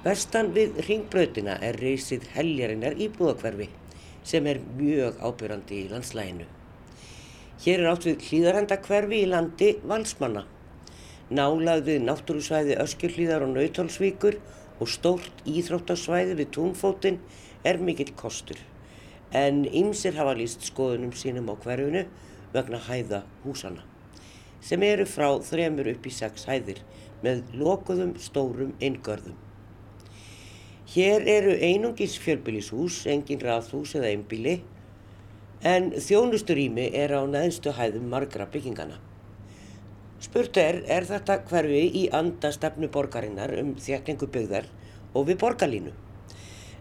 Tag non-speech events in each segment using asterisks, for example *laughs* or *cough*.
Vestan við ringbrautina er reysið heljarinnar íbúðakverfi sem er mjög ábyrrandi í landslæginu. Hér er átt við hlýðarhendakverfi í landi valsmanna. Nálað við náttúrusvæði Öskjurhlýðar og Nautálsvíkur og stórt íþróttasvæði við túnfótinn er mikill kostur. En ymsir hafa líst skoðunum sínum á hverfinu vegna hæða húsana sem eru frá þremur upp í sex hæðir með lokuðum stórum eingörðum. Hér eru einungis fjölbýlishús, engin raðhús eða einbíli en þjónusturými er á neðstu hæðum margra byggingana. Spurt er, er þetta hverfi í andastefnu borgarinnar um þjækningu byggðar og við borgarlínu?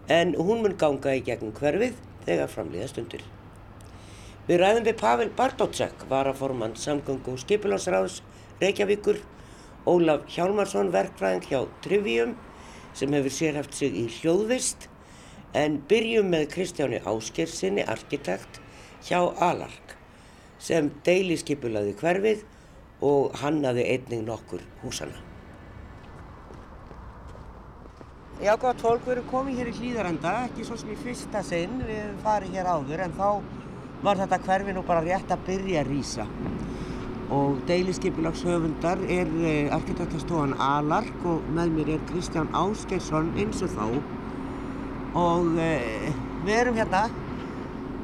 En hún mun ganga í gegnum hverfið þegar framlýða stundir. Við ræðum við Pavel Bartótsek, varaformann samgöngu og skipularsráðs Reykjavíkur, Ólaf Hjálmarsson, verkfræðing hjá Trivium sem hefur sérhaft sig í hljóðvist en byrjum með Kristjáni Áskersinni, arkitekt hjá Alark sem deiliskypulaði hverfið og hannaði einning nokkur húsana. Já, gott fólk, við erum komið hér í Hlýðarenda, ekki svo sem í fyrsta sinn, við farið hér áður en þá var þetta hverfi nú bara rétt að byrja að rýsa og deiliskypulagshöfundar er eh, arkitektastofan Alark og með mér er Kristján Áskersson eins og þá. Og eh, við erum hérna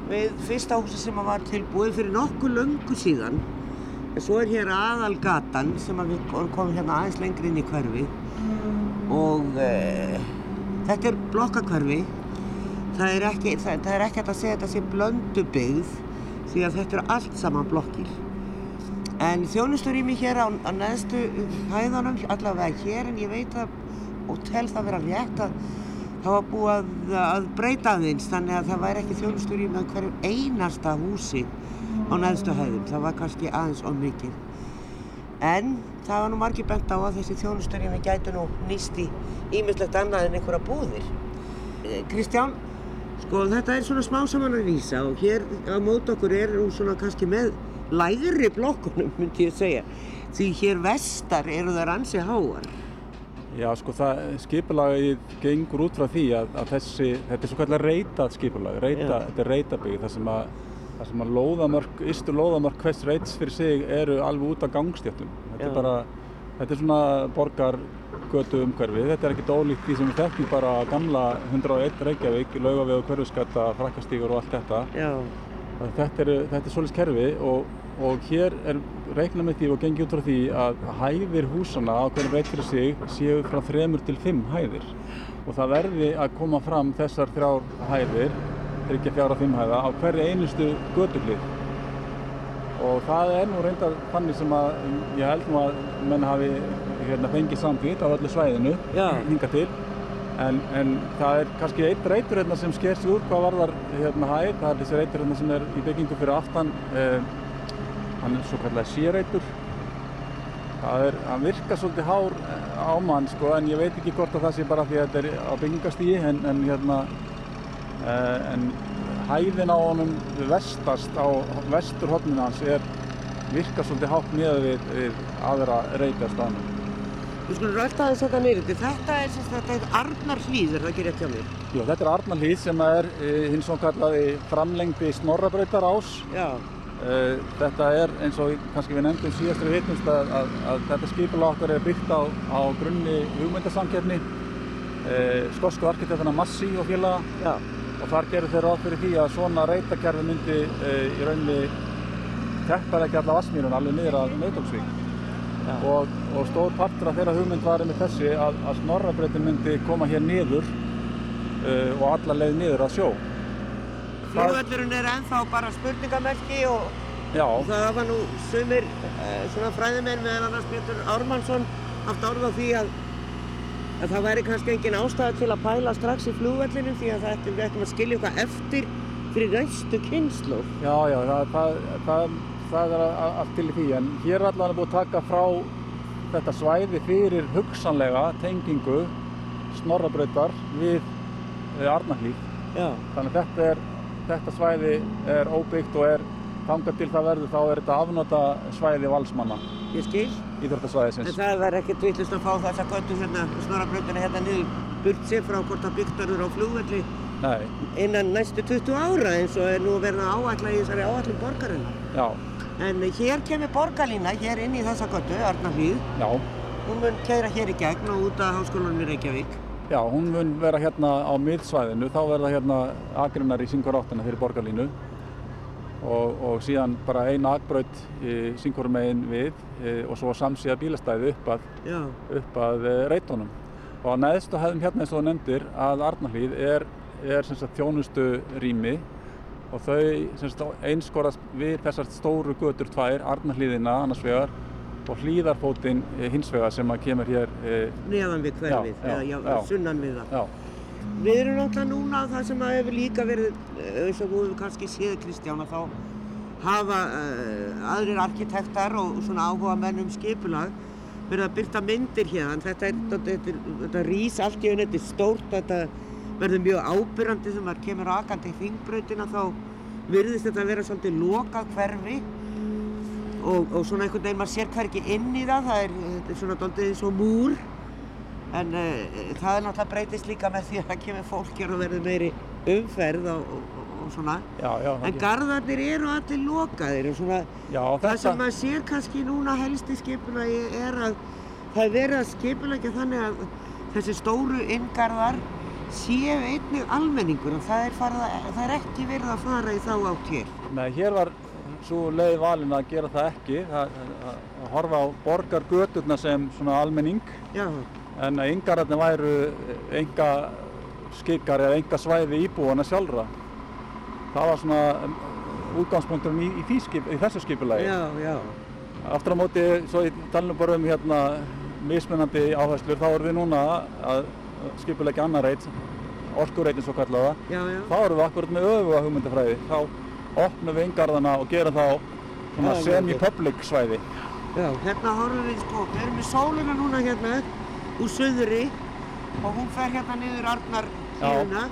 við fyrsta húsi sem var tilbúið fyrir nokkuð löngu síðan. En svo er hér aðal gatan sem við komum hérna aðeins lengri inn í hverfi. Og eh, þetta er blokkakverfi það er ekki það, það er ekki að segja að þetta sé blöndu byggð því að þetta er allt saman blokkir En þjónustur í mig hér á, á neðstu hæðanum, allavega hér, en ég veit að og tel það vera rétt að það var búið að, að breyta aðeins þannig að það væri ekki þjónustur í mig hverju einasta húsi á neðstu hæðum. Það var kannski aðeins of mikið. En það var nú margir bent á að þessi þjónustur í mig gæti nú nýst í ímislegt annað en einhverja búðir. Eh, Kristján, sko þetta er svona smá saman að vísa og hér á mót okkur er hún svona kannski með læðri blokkunum myndi ég segja því hér vestar eru það ransi háar Já sko það skipulagið gengur út frá því að, að þessi, þetta er svo kallar reytað skipulag, reyta, þetta er reytabygg þar sem að, þar sem að lóðamörk, ystur lóðamörk hvers reyts fyrir sig eru alveg út af gangstjöftum. Þetta Já. er bara, þetta er svona borgargötu umhverfið, þetta er ekkert ólíkt því sem við þekkjum bara gamla 101 Reykjavík, laugavegu, hverfuskatta, frakkastíkur og allt þetta. Já. Þetta er, þetta er svolítið kerfi og, og hér er reiknað með því og gengið út frá því að hæðir húsana á hvernig reynd fyrir sig séu frá þremur til fimm hæðir. Og það verði að koma fram þessar þrjár hæðir, þryggja fjára fimm hæða á hverju einustu göduglið og það er nú reyndar þannig sem að ég held nú að menn hafi hérna, fengið samvitt á öllu svæðinu hinga til En, en það er kannski eitt reytur hérna sem sker sig úr hvað varðar hérna hæð. Það er þessi reytur hérna sem er í byggingu fyrir aftan. Eh, hann er svo kallega sérreitur. Það er, hann virkar svolítið hár á mann sko en ég veit ekki hvort að það sé bara því að þetta er á byggingastígi en, en hérna eh, en hæðin á honum vestast á vesturhóttinu hans er virkar svolítið hátt niður við, við aðra reytarstanum. Við skulum rætta aðeins þetta neyrundi. Þetta er sagt Arnar hlýð, er það ekki rétt hjá mér? Jú, þetta er Arnar hlýð sem er e, hins svo kallaði framlengdi snorrabrautar ás. Já. E, þetta er eins og kannski við nefndum síðastri vitnumst að, að, að þetta skipula okkar er byggt á, á grunni hugmyndasamkjörni e, skorsku arkitekturna Massi og félaga. Já. Og þar gerur þeir ráð fyrir því að svona reytakerfi myndi í rauninni teppar ekki alla vassmýrun alveg niður að Nautalsvík og, og stór partur af þeirra hugmynd var með þessi að, að snorrabreytin myndi koma hér niður uh, og alla leið niður að sjó. Flugvöldurinn er ennþá bara spurningamerki og, og það var nú sumir uh, svona fræðimenn meðan annars Pétur Ármannsson haft orð á því að, að það væri kannski engin ástæði til að pæla strax í flugvöldinu því að það ættum við ættum að skilja okkar eftir fyrir næstu kynslu. Já, já, það, það, það það er allt til í því en hér er allavega búið að taka frá þetta svæði fyrir hugsanlega tengingu snorrabrautar við eh, Arnarhlíð þannig að þetta, er, þetta svæði er óbyggt og er þangað til það verður þá er þetta afnota svæði valsmanna ég skil. íþróttasvæðisins. En það verður ekkert vittlust að fá þessa göttu hérna, snorabröndina hérna niður burt sér frá hvort það byggtarður á flugvelli Nei, innan næstu 20 ára eins og er nú verið að áætla í þessari áætlum borgarinn. já, En hér kemur borgarlína, hér inn í þessa göttu, Arnarhlíð. já, Hún mun keira hér í gegn og út af háskólanum í Reykjavík. já, hún mun vera hérna á miðsvæðinu, þá verða hérna agrinnar í syngur áttina fyrir borgarlínu og, og síðan bara eina agbraut í syngur megin við e, og svo samsíða bílastæði upp að, upp að e, reitunum. Og á neðstu hefðum hérna eins og þú nefndir að Arnarhlíð er, er sem sagt, þjónustu rými og þau einskorast við þessar stóru götur tvær, Arnarhlíðina annars vegar og hlýðarfótinn eh, hins vegar sem að kemur hér, eh, neðan við hverfið, Já, já, já, sunnan við það. já, Við erum náttúrulega núna á það sem að hefur líka verið, eh, eins og þú hefur kannski séð Kristján, að þá hafa uh, aðrir arkitektar og svona áhuga menn um skipulag verið að byrta myndir hérna. Þetta, er, þetta, þetta, þetta rís allt í einu, þetta er stórt, þetta verður mjög ábyrrandi þegar maður kemur akandi í þingbrautina þá virðist þetta að vera svolítið lokað hverfi. Og, og svona einhvern veginn maður sér hvergi inn í það, það er, er svona doldið eins og múr. En uh, það er náttúrulega breytist líka með því að það kemur fólk hér og verður meiri umferð og, og, og svona. Já, já, en ekki. garðarnir eru allir lokaðir og svona já það þetta, sem maður sér kannski núna helst í skipulagi er að það er verið að skipulegja þannig að þessi stóru inngarðar séu einnig almenningur og það er, farið að, það er ekki verið að fara í þá átt hér. Nei, hér var svo leið valin að gera það ekki, að, að, að horfa á borgargöturna sem svona almenning Já, en að yngararnir væru enga skikar eða enga svæði íbúana sjálfra. Það var svona um, útgangspunkturinn í, í, skip, í þessu skipulagi. já, já, Aftur á móti, svo ég talum bara um hérna mismunandi áherslur, þá erum við núna að skipulegja annar reit, orkureitin svo kallaða. já, já. Þá erum við akkurat með öfuga hugmyndafræði. Þá opnum við yngarðana og gerum þá semi-public svæði. Já, hérna horfum við sko, við erum með sólina núna hérna úr söðri og hún fer hérna niður Arnar hlýðuna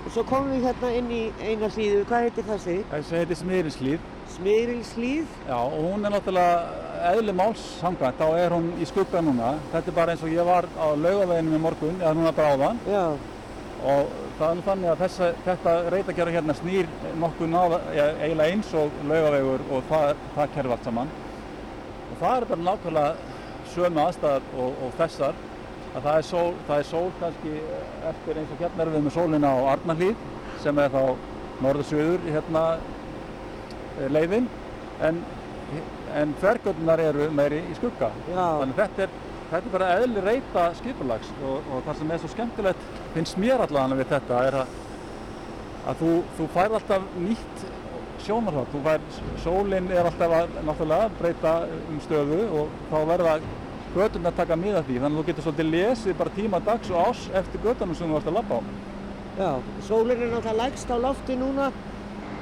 og svo komum við hérna inn í eina hlýðu, hvað heitir þessi? Þessi heitir Smyrilslíð. Smyrilslíð? Já, og hún er náttúrulega eðli máls samkvæmt, þá er hún í skugga núna. Þetta er bara eins og ég var á laugaveginum í morgun, eða núna bara áðan. Já, Og það er nú þannig að þessa, þetta reitakerfi hérna snýr nokkuð náða, eiginlega eins og laugavegur og það, það kerfi allt saman. Og það er bara nákvæmlega sömu aðstæðar og, og þessar. Að það er sól, það er sól kannski eftir eins og hérna erum við með sólina á Arnarhlíð sem er þá norður-suður hérna eh, leiðin en, en þvergötunar eru meiri í skugga. já, Þannig þetta er, þetta er bara eðli reyta skipulags og, og það sem er svo skemmtilegt finnst mér allavega við þetta er að, að þú, þú fær alltaf nýtt sjónarhótt. Þú fær, sólinn er alltaf að náttúrulega breyta um stöðu og þá verða göturnar að taka miða því. Þannig að þú getur svolítið lesið bara tíma dags og ás eftir götunum sem þú ert að labba á. já. Sólin er náttúrulega lægst á lofti núna.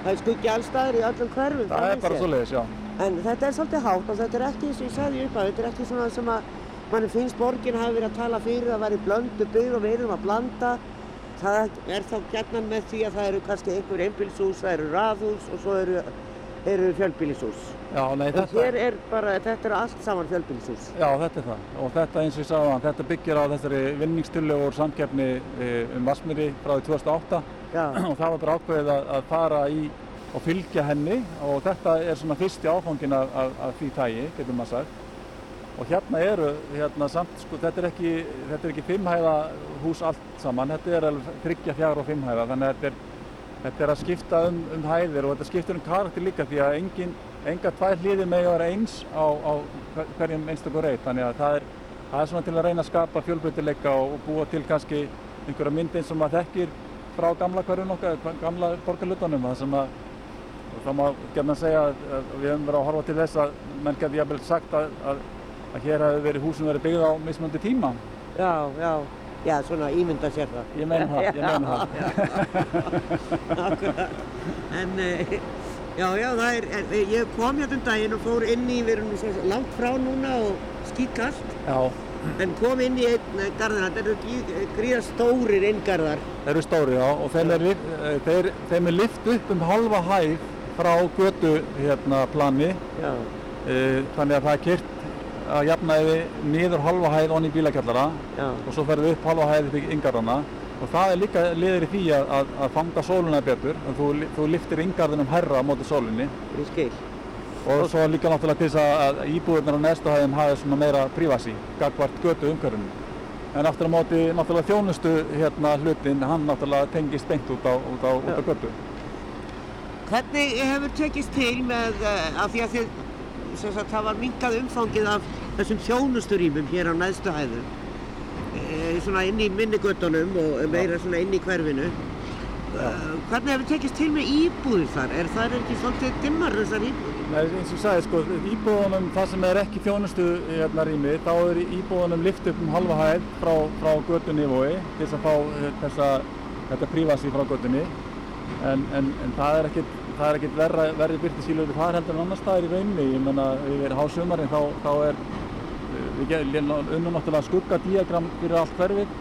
Það er skuggi allstaðar í öllum hverfum. Það er finnst bara svoleiðis, já. En þetta er svolítið hátt og þetta er ekki eins og ég sagði upp að þetta er ekki svona sem að manni finnst borgin hafi verið að tala fyrir að væri blöndu byggð og við erum að blanda. Það er þá gætnan með því að það eru kannski einhver einbílshús, það eru raðhús og svo eru, eru fjölbílishús. Já, nei, þetta, hér er bara, þetta er allt saman fjölbílishús. já, þetta er það. Og þetta eins og ég sagði á þetta byggir á þessari vinningstillögur samkeppni eh, um Vassmýri frá því 2008 Já, *clears throat* og það var bara ákveðið að, að fara í og fylgja henni og þetta er svona fyrsti áfangin af, af, af því tægi, getur maður sagt. Og hérna eru, hérna samt, sko, þetta er ekki, þetta er ekki fimmhæða hús allt saman, þetta er alveg þryggja, fjár og fimmhæða, þannig að þetta er, þetta er að skipta um, um hæðir og þetta skiptir um karakter líka því að engin, enga tvær hlýðir með að vera eins á, á hver- hverjum einstakur reit, þannig að það er, það er svona til að reyna að skapa fjölbreytileika og, og búa til kannski einhverja mynd eins og maður þekkir frá gamla hverjum okkar, gamla borgarlutunum, það sem að og það má gerna segja að, við höfum verið að horfa til þess að menn geti jafnvel sagt að, að, að hér hefur verið hús sem verið byggð á mismunandi tíma. já, já. Já, svona ímynda sér það. Ég meina það, ég meina það. *laughs* Akkurat. En, eh, já, já, það er, er, ég kom hérna um daginn og fór inn í, við erum svo langt frá núna og skýtkast, Já, en kom inn í einn garðina, þetta eru gríða stórir inngarðar. þeir eru stóri já, og þeim er, eh, þeim er lyft upp um halva hæð frá götu hérna plani. Já, e, þannig að það er kyrt að jafnaði niður halva hæð onni í bílakjallara Já. og svo ferðu upp halva hæð upp í yngarðana og það er líka liður í því að, að, að fanga sóluna betur en þú, þú liftir yngarðinum herra á móti sólinni. Ég skil. og svo líka náttúrulega til þess að, íbúðurnar á neðstu hæðum hafi svona meira prívasi gagvart götu umhverfinu. En aftur á móti náttúrulega þjónustu hérna hlutin hann náttúrulega tengist beint út á, út á, út á götu Hvernig hefur tekist til með, uh, af því að þið, sem sagt, það var minkað umfangið af þessum þjónusturýmum hér á næðstu hæðum, e, svona inn í minnigötunum og meira svona inn í hverfinu. Uh, hvernig hefur tekist til með íbúðir þar? Er það ekki svolítið dimmar þessar íbúðir? Nei, eins og ég sagði, sko, íbúðunum, það sem er ekki þjónustu hérna rými, þá er íbúðunum lift upp um halva hæð frá, frá götunni í vói til þess að fá eh, þessa, þetta prívasi frá götunni. En, en, en það er ekkit, það er ekkit verra, verri byrti sílur þar heldur en annar staðar í rauninni. Ég menna, yfir hásumarinn þá, þá er, eh, við unnum náttúrulega skuggadiagram fyrir allt hverfið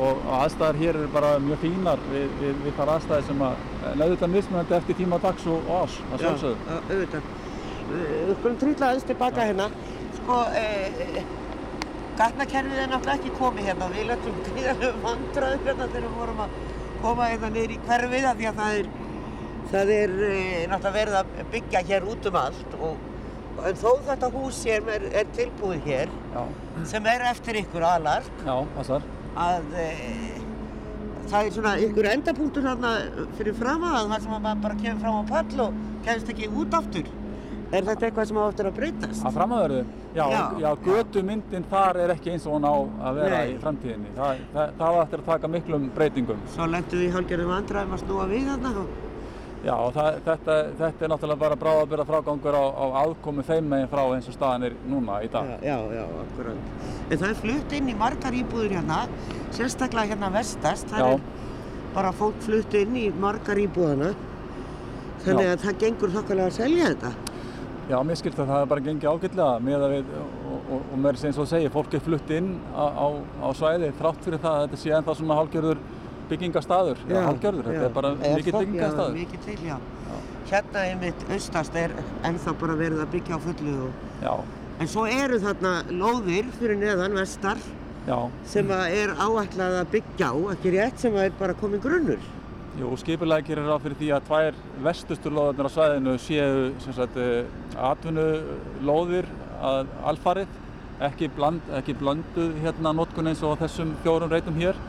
og aðstæðar hér eru bara mjög fínar við, við, við þar aðstæðir sem að auðvitað mismunandi eftir tíma dags og og ás, að sjálfsögðu. Já, auðvitað. Við skulum trýtla aðeins tilbaka hérna. Sko, e, gatnakerfið er náttúrulega ekki komið hérna. Við lögum gríðarlega vandraður hérna þegar við vorum að koma hérna niður í hverfið af því að það er, það er e, náttúrulega verið að byggja hér út um allt og en þó þetta hús er, er tilbúið hér Já, sem er eftir ykkur aðlar já, passar. að e, það er svona ykkur endapunktur hérna fyrir fram að það sem að maður bara kemur fram á pall og kemst ekki út aftur. Er þetta eitthvað sem á eftir að breytast? Að framöðurðu? Já, Já. já, götumyndin þar er ekki eins og hún á að vera Nei. í framtíðinni. Það, það, það eftir að taka miklum breytingum. Svo lendum við í hálfgerðum vandræðum að snúa við þarna Já, það, þetta, þetta er náttúrulega bara bráðabyrða frágangur á, á aðkomu þeim meginn frá eins og staðan er núna í dag. Já, já, já, akkurat. En það er flutt inn í margar íbúður hérna, sérstaklega hérna vestast. Það Já. er bara fólk flutt inn í margar íbúðana. Þannig að það gengur þokkalega að selja þetta. Já, mér skilst að það er bara gengið ágætlega með að við, og, og, og mér sem svo segir, fólk er flutt inn á, á, á svæði þrátt fyrir það að þetta sé ennþá svona hálgjörður byggingastaður. Já, hálgjörður, þetta er bara svo- byggingastaður. Já, mikill til, já. Hérna einmitt austast er ennþá bara verið að byggja á fullu. Og... Já, En svo eru þarna lóðir fyrir neðan vestar já. sem að er áætlað að byggja á, ekki rétt, sem að er bara komin grunnur. Jú, skipulega gerir ráð fyrir því að tvær vestustu lóðarnir á svæðinu séu sagt atvinnulóðir að alfarið, ekki, bland, ekki blönduð hérna notkun eins og þessum fjórum reytum hér.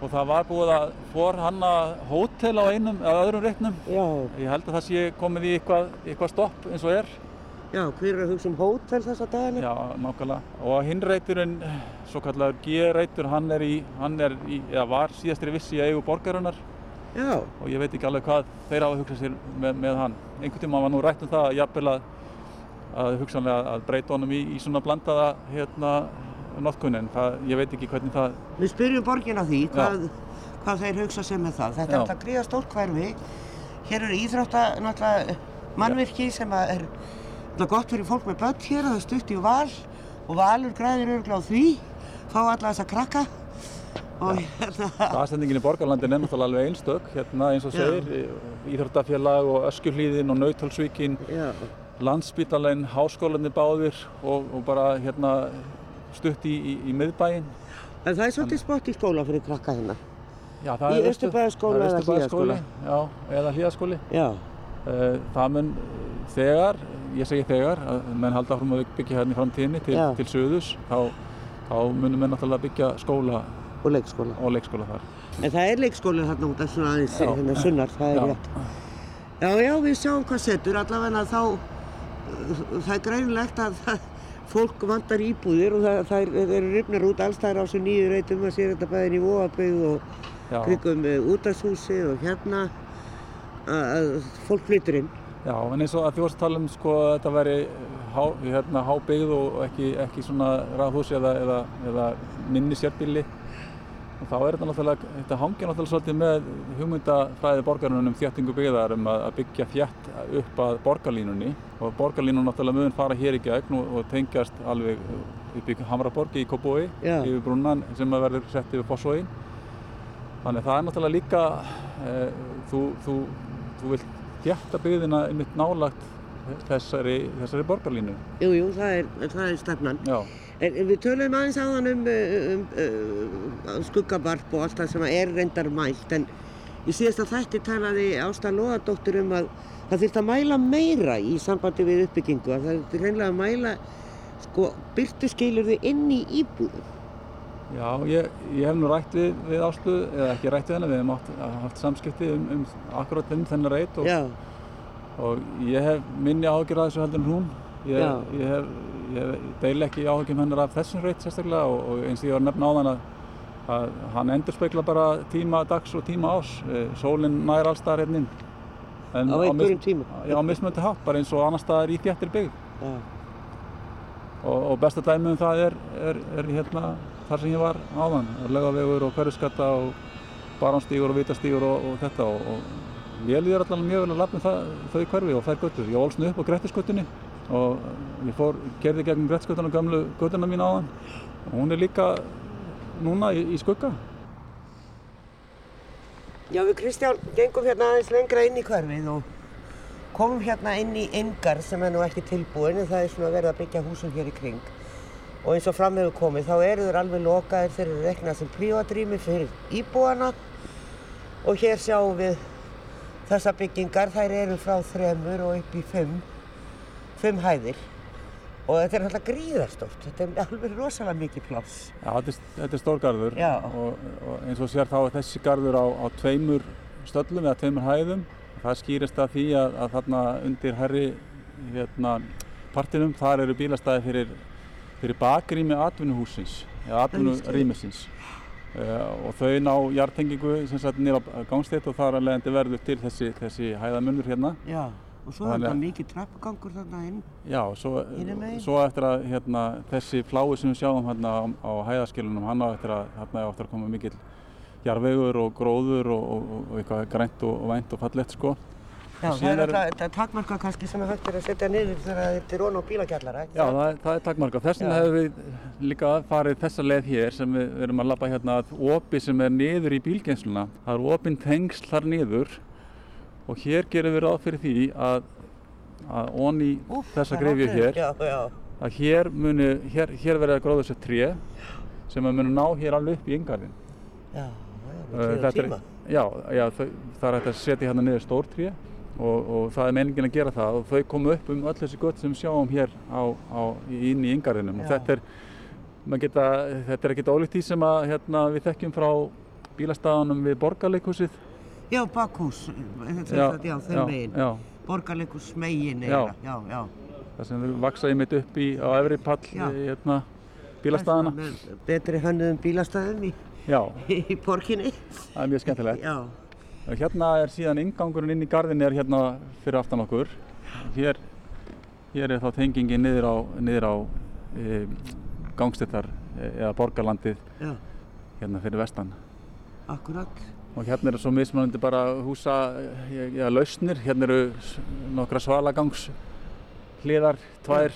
Og það var búið að forhanna hótel á einum eða öðrum reitnum. Já. Ég held að það sé komið í eitthvað, eitthvað stopp eins og er. Já, hver er að hugsa um hótel þessa dagina? Já, nákvæmlega. Og hinn reyturinn, svo kallar G-reytur, hann er í, hann er í, eða var síðastri vissi í eigu borgarinnar. Já. og ég veit ekki alveg hvað þeir hafa hugsað sér með, með hann. Einhvern tíma var nú rætt um það að jafnvel að, að hugsanlega að breyta honum í, í svona blandaða hérna notkunin. Það, ég veit ekki hvernig það, Við spyrjum borgin á því hvað, hvað þeir hugsa sem með það. Þetta Já. er alltaf gríða stórt hverfi. Hér eru íþrótta, náttúrulega mannvirki sem að er gott fyrir fólk með börn hér, það er stutt í val og valur græðir örgulega á því, fá alla þessa krakka og hérna, *laughs* aðsendingin í borgarlandin er náttúrulega alveg einstök. Hérna eins og segir, Íþróttafélag og Öskjuhlíðin og Nauthólsvíkin, já, landsbítalinn, háskólanir báðir og, og bara hérna stutt í, í, í miðbæinn. en það er svolítið spott í skóla fyrir krakka hérna. Já, það er það er eða Hlíðaskóla? Já, eða hlíðaskóli. Já, Eh, Það mun eh, þegar, ég segi þegar, að menn halda áfram að byggja hérna í framtíðinni til, til söðus, þá, þá munum menn náttúrulega byggja skóla og leikskóla. og leikskóla þar. En það er leikskóli þarna út af svona aðeins, hérna sunnar, það er Já. rétt. Já, já, við sjáum hvað setur, allavega þá, það er greinilegt að það, fólk vantar íbúðir og það, það er, eru rifnar út allstæðar á þessu nýju reytum að sér þetta bæðin í Vóabögð og krigum útashúsið og hérna að, að fólk flyttur inn. Já, en eins og að því varst að tala um sko að þetta væri há, hérna, hábyggð og ekki, ekki svona ráðhús eða, eða, eða minni sérbíli. Og þá er þetta náttúrulega, þetta hangir náttúrulega svolítið með hugmyndafræði borgarunum um þéttingu byggðar um að, að byggja þétt upp að borgarlínunni og borgarlínun náttúrulega mun fara hér í gegn og, og tengjast alveg upp í Hamraborgi í Kópói Já. yfir brúnnan sem að verður sett yfir Fossvogin. Þannig að það er náttúrulega líka, e, þú, þú, þú vilt þétta byggðina einmitt nálagt þessari, þessari borgarlínu. Jú, jú, það er, það er stefnan. Já. En við töluðum aðeins áðan um, um, um skuggavarp og allt það sem er reyndar mælt en í síðasta þætti talaði Ásta Lóðardóttir um að það þurft að mæla meira í sambandi við uppbyggingu að það þurft reynilega að mæla sko byrtu skilur þið inn í íbúðum. Já, ég, ég hef nú rætt við, við Ástu, eða ekki rætt við hennar, við hefum haft, haft samskipti um, um akkurat um þennar reyt og, og ég hef minni ágjur að þessu heldur en hún. Ég, ég hef ég deil ekki áhugjum hennar af þessum reyt sérstaklega og, og eins og ég var nefn á þann að, að hann endur speikla bara tíma dags og tíma ás e, sólinn nær allstaðar hérna inn. En á einhverjum tíma? Já, á mismöndi hátt, bara eins og annar staðar í þjættir byggð. Og, og besta dæmi um það er, er, er hérna þar sem ég var áðan lögavegur og hverjuskatta og baránstígur og vitastígur og, og þetta og ég líður allavega mjög vel að lafna þau hverfi og þær göttur. Ég ólsnu upp á Grettisgötunni og ég fór, gerði gegn Grettskuttunum gamlu göttuna mín á þann og hún er líka núna í, í skugga. Já við Kristján gengum hérna aðeins lengra inn í hverfið og komum hérna inn í yngar sem er nú ekki tilbúin en það er svona verið að byggja húsum hér í kring og eins og fram hefur komið þá eru þeir alveg lokaðir þeir eru reknað sem prívatrými fyrir íbúana. Og hér sjáum við þessa byggingar. Þær eru frá þremur og upp í fimm fimm hæðir. Og þetta er alltaf gríðarstórt, þetta er alveg rosalega mikið pláss. Já, þetta er, þetta er stór garður. Og, og eins og sér þá er þessi garður á, á tveimur stöllum eða tveimur hæðum. Það skýrist að því að, að þarna undir herri hérna, partinum þar eru bílastæði fyrir, fyrir bakrými atvinnuhúsins eða atvinnurýmisins uh, og þau ná hjartengingu nýra gangstétt og þar að leiðandi verður til þessi, þessi hæðamunur hérna. Já. Og svo er þetta mikið trappugangur þarna inn. Já, svo, svo eftir að hérna, þessi flái sem við sjáum hérna á, á hæðaskilunum, hann á eftir að, hérna, eftir að koma mikill jarvegur og gróður og, og, og eitthvað grænt og, og vænt og fallett sko. Já, það er þetta er takmarka kannski sem er hægt að setja niður þegar þetta er ón á bílakjallara. Já, það er, það er takmarka. Þess vegna hefur við líka farið þessa leið hér sem við erum að lappa hérna að opi sem er niður í bílgensluna. Það er opinn tengsl þar niður og hér gerum við ráð fyrir því að, að onni þessa grefju hér já, já. að hér muni, hér, hér verður að gróða þessu tré sem að muni ná hér alveg upp í yngarðin Já, já, með tíu tíma Já, já það, það er hægt að setja hérna niður stór tré og, og það er meiningin að gera það og þau komu upp um öll þessi gött sem sjáum hér á, á, inn í yngarðinum og þetta er Geta, þetta er ekkert ólíkt því sem að, hérna, við þekkjum frá bílastæðanum við borgarleikúsið Já, bakhús, já, já þeim megin, borgarleikus megin eða, já, já. Það sem við vaksaði mitt upp í á efri pall í hérna, bílastæðana. Betri hönnuðum bílastæðum í, *laughs* í borginni. Það er mjög skemmtilegt. Já. Hérna er síðan ingangurinn inn í gardin er hérna fyrir aftan okkur. Hér, hér er þá tengingin niður á, niður á e, gangstillar e, eða borgarlandið hérna fyrir vestan. Akkurat. Og hérna eru svo mismunandi bara húsa ja, lausnir, hérna eru nokkra svalagangs hliðar, tvær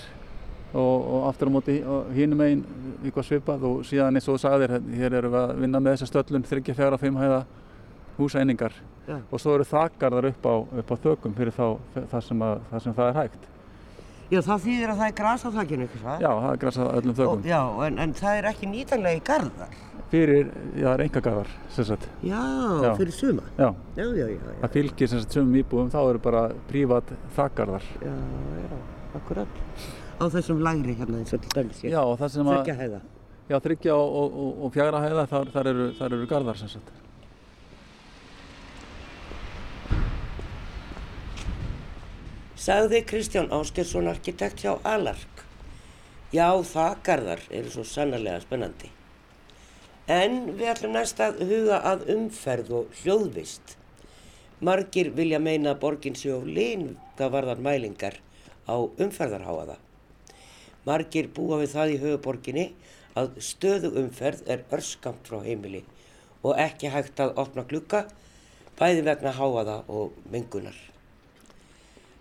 og, og aftur á móti hínum einn eitthvað svipað. Og síðan eins og þú sagðir hér eru við að vinna með þessa stöllum 34-5 hæða húsæningar ja. og svo eru þakkarðar upp á, upp á þökum fyrir þá, það, sem að, það sem það er hægt Já, það þýðir að það er græs á þakkinu, ekki það? Já, það er græs á öllum þökum. Og, já, en, en það er ekki nýtanlega í gardar? Fyrir, já, það er enga gardar, sem sagt. Já, já, fyrir suma? Já. Já, já, já. já. Það fylgir sem sagt sumum íbúðum, þá eru bara prívat þakkardar. Já, já, akkurat. Á þessum lagri hérna eins og til dæmis hér. Já, og það sem að... Þryggja hæða. Já, þryggja og, og, og fjagra hæða, þar, þar eru, þar eru gardar, sem sagt. Sagði Kristján Áskjörsson arkitekt hjá Alark. Já, þakkarðar eru svo sannarlega spennandi. En við ætlum næst að huga að umferð og hljóðvist. Margir vilja meina að borgin séu á linga varðar mælingar á umferðarháaða. Margir búa við það í höfuborginni að stöðu umferð er örskamt frá heimili og ekki hægt að opna klukka bæði vegna háaða og mengunar.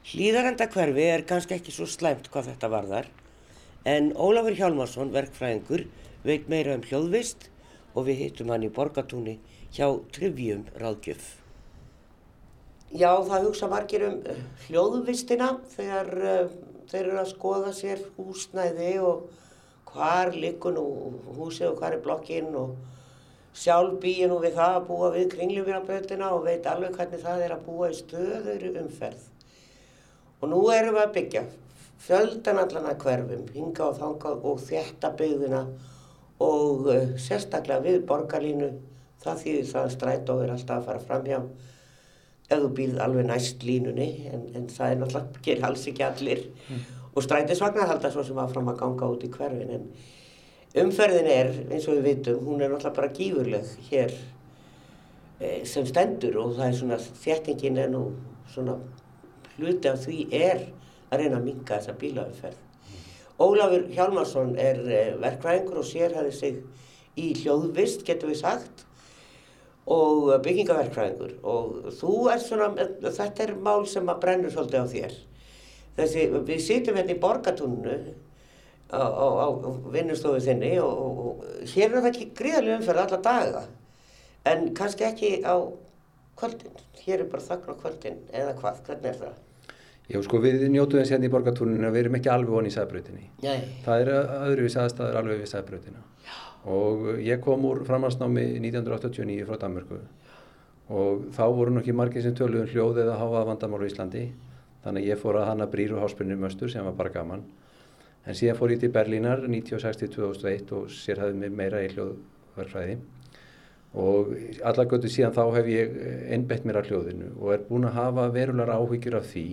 Hlýðarenda hverfi er kannski ekki svo slæmt hvað þetta varðar en Ólafur Hjálmarsson, verkfræðingur, veit meira um hljóðvist og við hittum hann í borgatúni hjá Trivium ráðgjöf. Já, það hugsa margir um eh, hljóðvistina þegar uh, þeir eru að skoða sér húsnæði og hvar liggur nú húsið og hvar er blokkinn og sjálf býja nú við það að búa við kringlumirabröðina og veit alveg hvernig það er að búa í stöður umferð. Og nú erum við að byggja fjöldan allan að hverfum, hinga og þanga og þjætta byggðina og uh, sérstaklega við borgarlínu, það þýðir það að strætó er alltaf að fara fram hjá ef þú býrð alveg næst línunni en, en það er náttúrulega, gerir alls ekki allir. Mm. og strætisvagnar halda svo sem aðfram að ganga út í hverfin en umferðin er, eins og við vitum, hún er náttúrulega bara gífurleg hér e, sem stendur og það er svona þjettingin en nú svona hluti af því er að reyna að minga þessa bílaumferð. Ólafur Hjálmarsson er e, verkvæðingur og sérhæði sig í hljóðvist, getur við sagt og byggingaverkfræðingur og þú er svona, þetta er mál sem að brennur svolítið á þér. Þessi, við sitjum hérna í borgatúnnu á, á, á vinnustofu þinni og, og, og hér er það ekki gríðarlega umferð alla daga en kannski ekki á kvöldin. Hér er bara þakna kvöldin eða hvað, hvernig er það? Já sko við njótuðum þess hérna í borgatúninu að við erum ekki alveg onni í sæðbröðinni. Það er öðruvís aðstæður alveg við sæðbröðina og ég kom úr framhansnámi 1989 frá Danmörku. Og þá voru nokkið margir sem töluðum um hljóð eða háað vandamál á Íslandi. Þannig að ég fór að hanna brýru háspunni möstur sem var bara gaman. En síðan fór ég til Berlínar 1960-2001 og sér hafði mig meira í hljóðverkfræði. Og allar götu síðan þá hef ég einbett mér að hljóðinu og er búin að hafa verulegar áhyggjur af því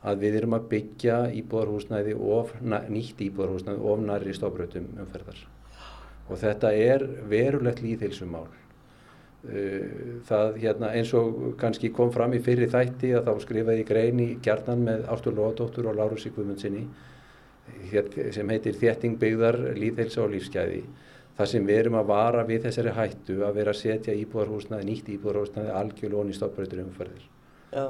að við erum að byggja íbúðarhúsnæði of, nýtt íbúðarhúsnæði of nærri stofbrötum umferðar og þetta er verulegt líðheilsumál. Uh, það hérna, eins og kannski kom fram í fyrri þætti að þá skrifaði grein í kjarnan með Ástur Lóadóttur og Lárus Sigvumundsinni sem heitir Þjettingbyggðar, líðheilsa og lífsgæði. Það sem við erum að vara við þessari hættu að vera að setja íbúðarhúsnaði, nýtt íbúðarhúsnaði algjörlóni stofbröytur umferðir. Já.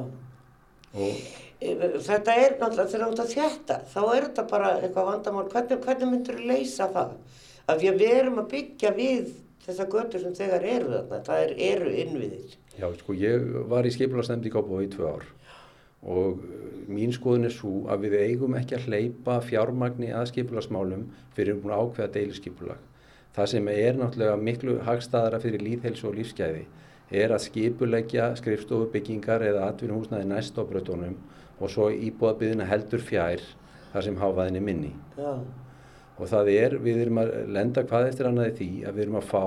Og þetta er náttúrulega þegar þú ert að þjætta, þá er þetta bara eitthvað vandamál. Hvernig, hvernig myndur þú leysa það? af því að við erum að byggja við þessa götur sem þegar eru þarna, það er, eru innviðir. Já, sko, ég var í skipularsnefndi í Kópavói í tvö ár og mín skoðun er svo að við eigum ekki að hleypa fjármagni að skipularsmálum fyrir að ákveða deilisskipulag. Það sem er náttúrulega miklu hagstaðara fyrir líðhelsu og lífsgæði er að skipulegja skrifstofubyggingar eða atvinnhúsnaði næst á brötunum og svo íbúðabiðina heldur fjær þar sem háfaðinni minni. Já og það er, við erum að lenda hvað eftir annaði því að við erum að fá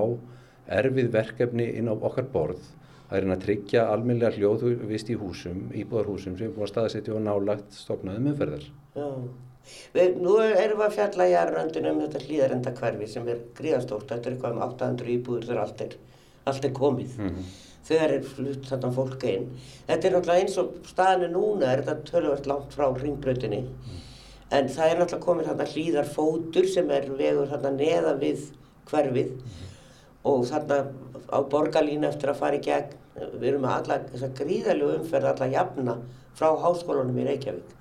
erfið verkefni inn á okkar borð það er að tryggja almennilega hljóðvist í húsum, íbúðarhúsum sem er búin að staðsetja og nálagt stofnaðum umferðar. Já, við, nú erum við að fjalla í aðröndinu um þetta hlýðarenda hverfi sem er gríðastórt, þetta er eitthvað um 800 íbúður þegar allt er, allt er komið. Mm -hmm. Þegar er flutt þetta fólk einn. Þetta er náttúrulega eins og staðinu núna er þetta tölvöld langt frá ringbröðinni. Mm. En það er náttúrulega komið þarna hlýðar fótur sem er vegur þarna neða við hverfið mm og þarna á borgarlínu eftir að fara í gegn, við erum með alla þessa gríðalegu umferð, alla jafna frá háskólanum í Reykjavík.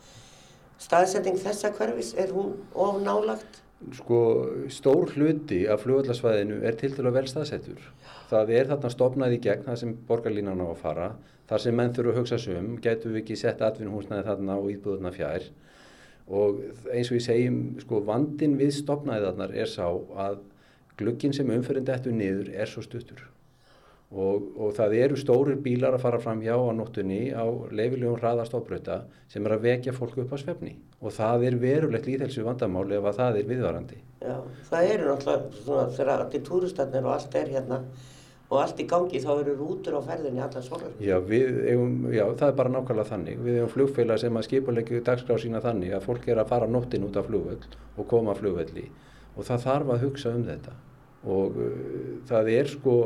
Staðsetting þessa hverfis, er hún of nálagt? Sko, stór hluti af fljóðallarsvæðinu er til dælu vel staðsettur. Það er þarna stopnað í gegn það sem borgarlínan á að fara. Þar sem menn þurfu að hugsa sum, getur við ekki sett atvinnuhúsnaði þarna og íbúðuna fjær og eins og ég segjum sko vandin við stopnaðiðarnar er sá að glugginn sem umferðin dettur niður er svo stuttur og, og það eru stórir bílar að fara fram hjá á nóttunni á leifilegum hraðastofbröta sem er að vekja fólk upp á svefni og það er verulegt líðhelsu vandamáli ef að það er viðvarandi. Já, það eru náttúrulega svona þegar allir túristatnir og allt er hérna og allt í gangi þá eru rútur á ferðinni allar svolur. Já, já, það er bara nákvæmlega þannig. Við hefum flugfélag sem að skipulegju dagskrá sína þannig að fólk er að fara nóttin út af flugvöld og koma flugvöldi og það þarf að hugsa um þetta og uh, það er sko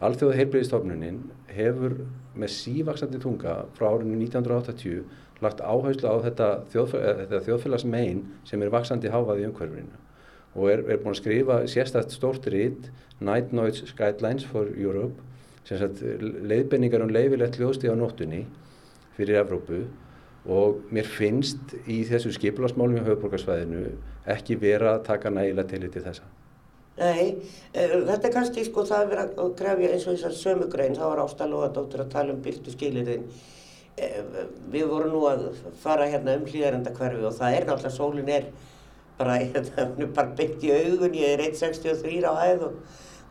Alþjóða heilbreyðistofnunin hefur með sívaksandi tunga frá árinu 1980 lagt áherslu á þetta, þjóðfélags, þetta þjóðfélagsmein sem er vaksandi háfað í umhverfinu og er, er búin að skrifa sérstætt stórt rít Night Noise Guidelines for Europe sagt leiðbenningar um leifilegt hljóðstíð á nóttunni fyrir Evrópu og mér finnst í þessu skiplasmálum í höfuborgarsvæðinu ekki vera að taka nægilega til til þessa. Nei, uh, þetta er kannski sko það að vera að grefja eins og þessar sömugrein, þá var Ásta Lóadóttir að tala um byrtu skilirinn. Uh, við vorum nú að fara hérna um hlýðarenda hverfi og það er náttúrulega, sólinn er bara, *laughs* hérna, hún er bara byggt í augun, ég er 1.63 á hæð og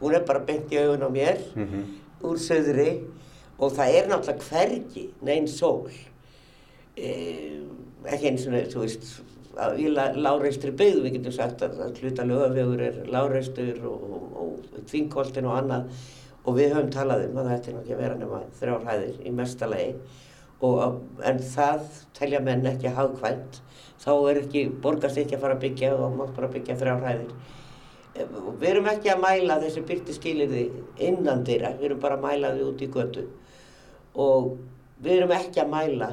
hún er bara byggt í augun á mér mm -hmm. úr söðri og það er náttúrulega hvergi neinn sól. Uh, ekki eins og þú veist, í láreistri byggð, við getum sagt að, að hluta lögafjögur er láreistur og, og, og þvingkoltin og annað og við höfum talað um að þetta er náttúrulega vera nema þrjárhæðir í mestalegi en það telja menn ekki hagkvæmt þá er ekki, borgast ekki að fara að byggja og mátt bara byggja þrjárhæðir við erum ekki að mæla þessi byrti skilirði innan dýra við erum bara að mæla þið út í götu. Og við erum ekki að mæla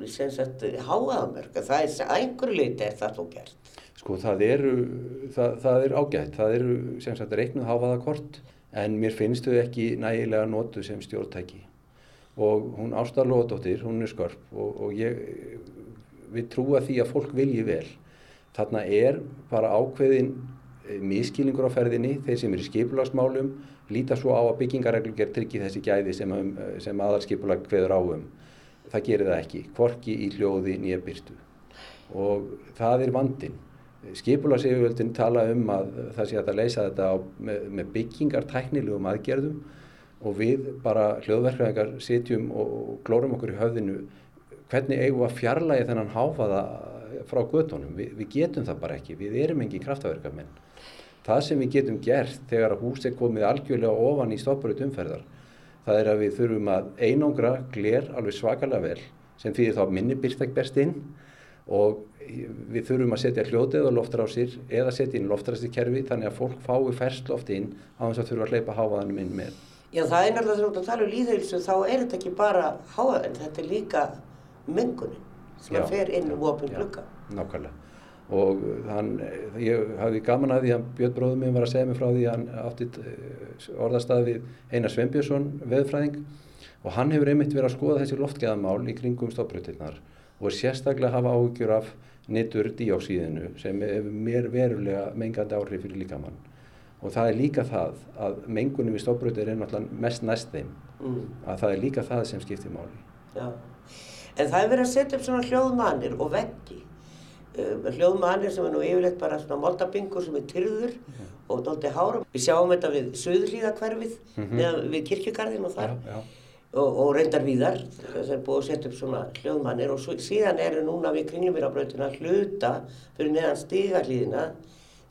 háaðamörk það er að einhverju leiti er það þó gert. Sko það eru það, það er ágætt, það eru sem sagt reiknuð háaðakort en mér finnst þau ekki nægilega nótu sem stjórntæki. Og hún Ásta Lóðdóttir, hún er skörp og, og ég við trúa því að fólk vilji vel. Þarna er bara ákveðin eh, miskýlingur á ferðinni þeir sem eru í skipulagsmálum líta svo á að byggingareglum ger tryggi þessi gæði sem, um, sem aðalskipulag hveður áum það gerir það ekki, hvorki í hljóði nýja byrtu og það er vandin. Skipularsefjöldin tala um að það sé að það leysa þetta á, með, með byggingar tæknilegum aðgerðum og við bara hljóðverkvæðingar sitjum og glórum okkur í höfðinu hvernig eigum við að fjarlægi þennan háfaða frá göttunum. Vi, við getum það bara ekki, við erum engin kraftverkamenn. Það sem við getum gert þegar hús er komið algjörlega ofan í stopparut umferðar það er að við þurfum að einangra gler alveg svakalega vel sem þýðir þá minni byrstæk berst inn og við þurfum að setja hljótið og loftrásir eða setja inn loftræstikerfi þannig að fólk fái ferskt loft inn á þess að þurfa að hleypa háaðanum inn með. Já það er náttúrulega þegar þú ert að tala um líðhilsu þá er þetta ekki bara háaðan, þetta er líka mengunin sem já, fer inn um opin glukka. Nákvæmlega. Og hann, ég hafði gaman að því að Björn bróðum minn var að segja mig frá því að hann átti eh, orðastað við Einar Sveinbjörnsson veðfræðing og hann hefur einmitt verið að skoða þessi loftgeðamál í kringum stofbrutinnar og sérstaklega hafa áhugjur af nittur díóksíðinu sem hefur mér verulega mengandi áhrif fyrir líkamann. Og það er líka það að mengunum í stofbrutir er náttúrulega mest næst þeim. Mm. að það er líka það sem skiptir máli. Já, en það er verið að setja upp svona hljóðmannir og veggi Um, hljóðmannir sem er nú yfirleitt bara svona moldabingur sem er tyrður -hmm. og doldið hárum. Við sjáum þetta við Suðurhlíðakverfið, mm -hmm. við Kirkjugarðin og þar já, já. Og, og reyndar viðar, það er búið að setja upp svona hljóðmannir og svo, síðan eru núna við kringlumýrabröðuna hluta fyrir neðan stígarhlíðina,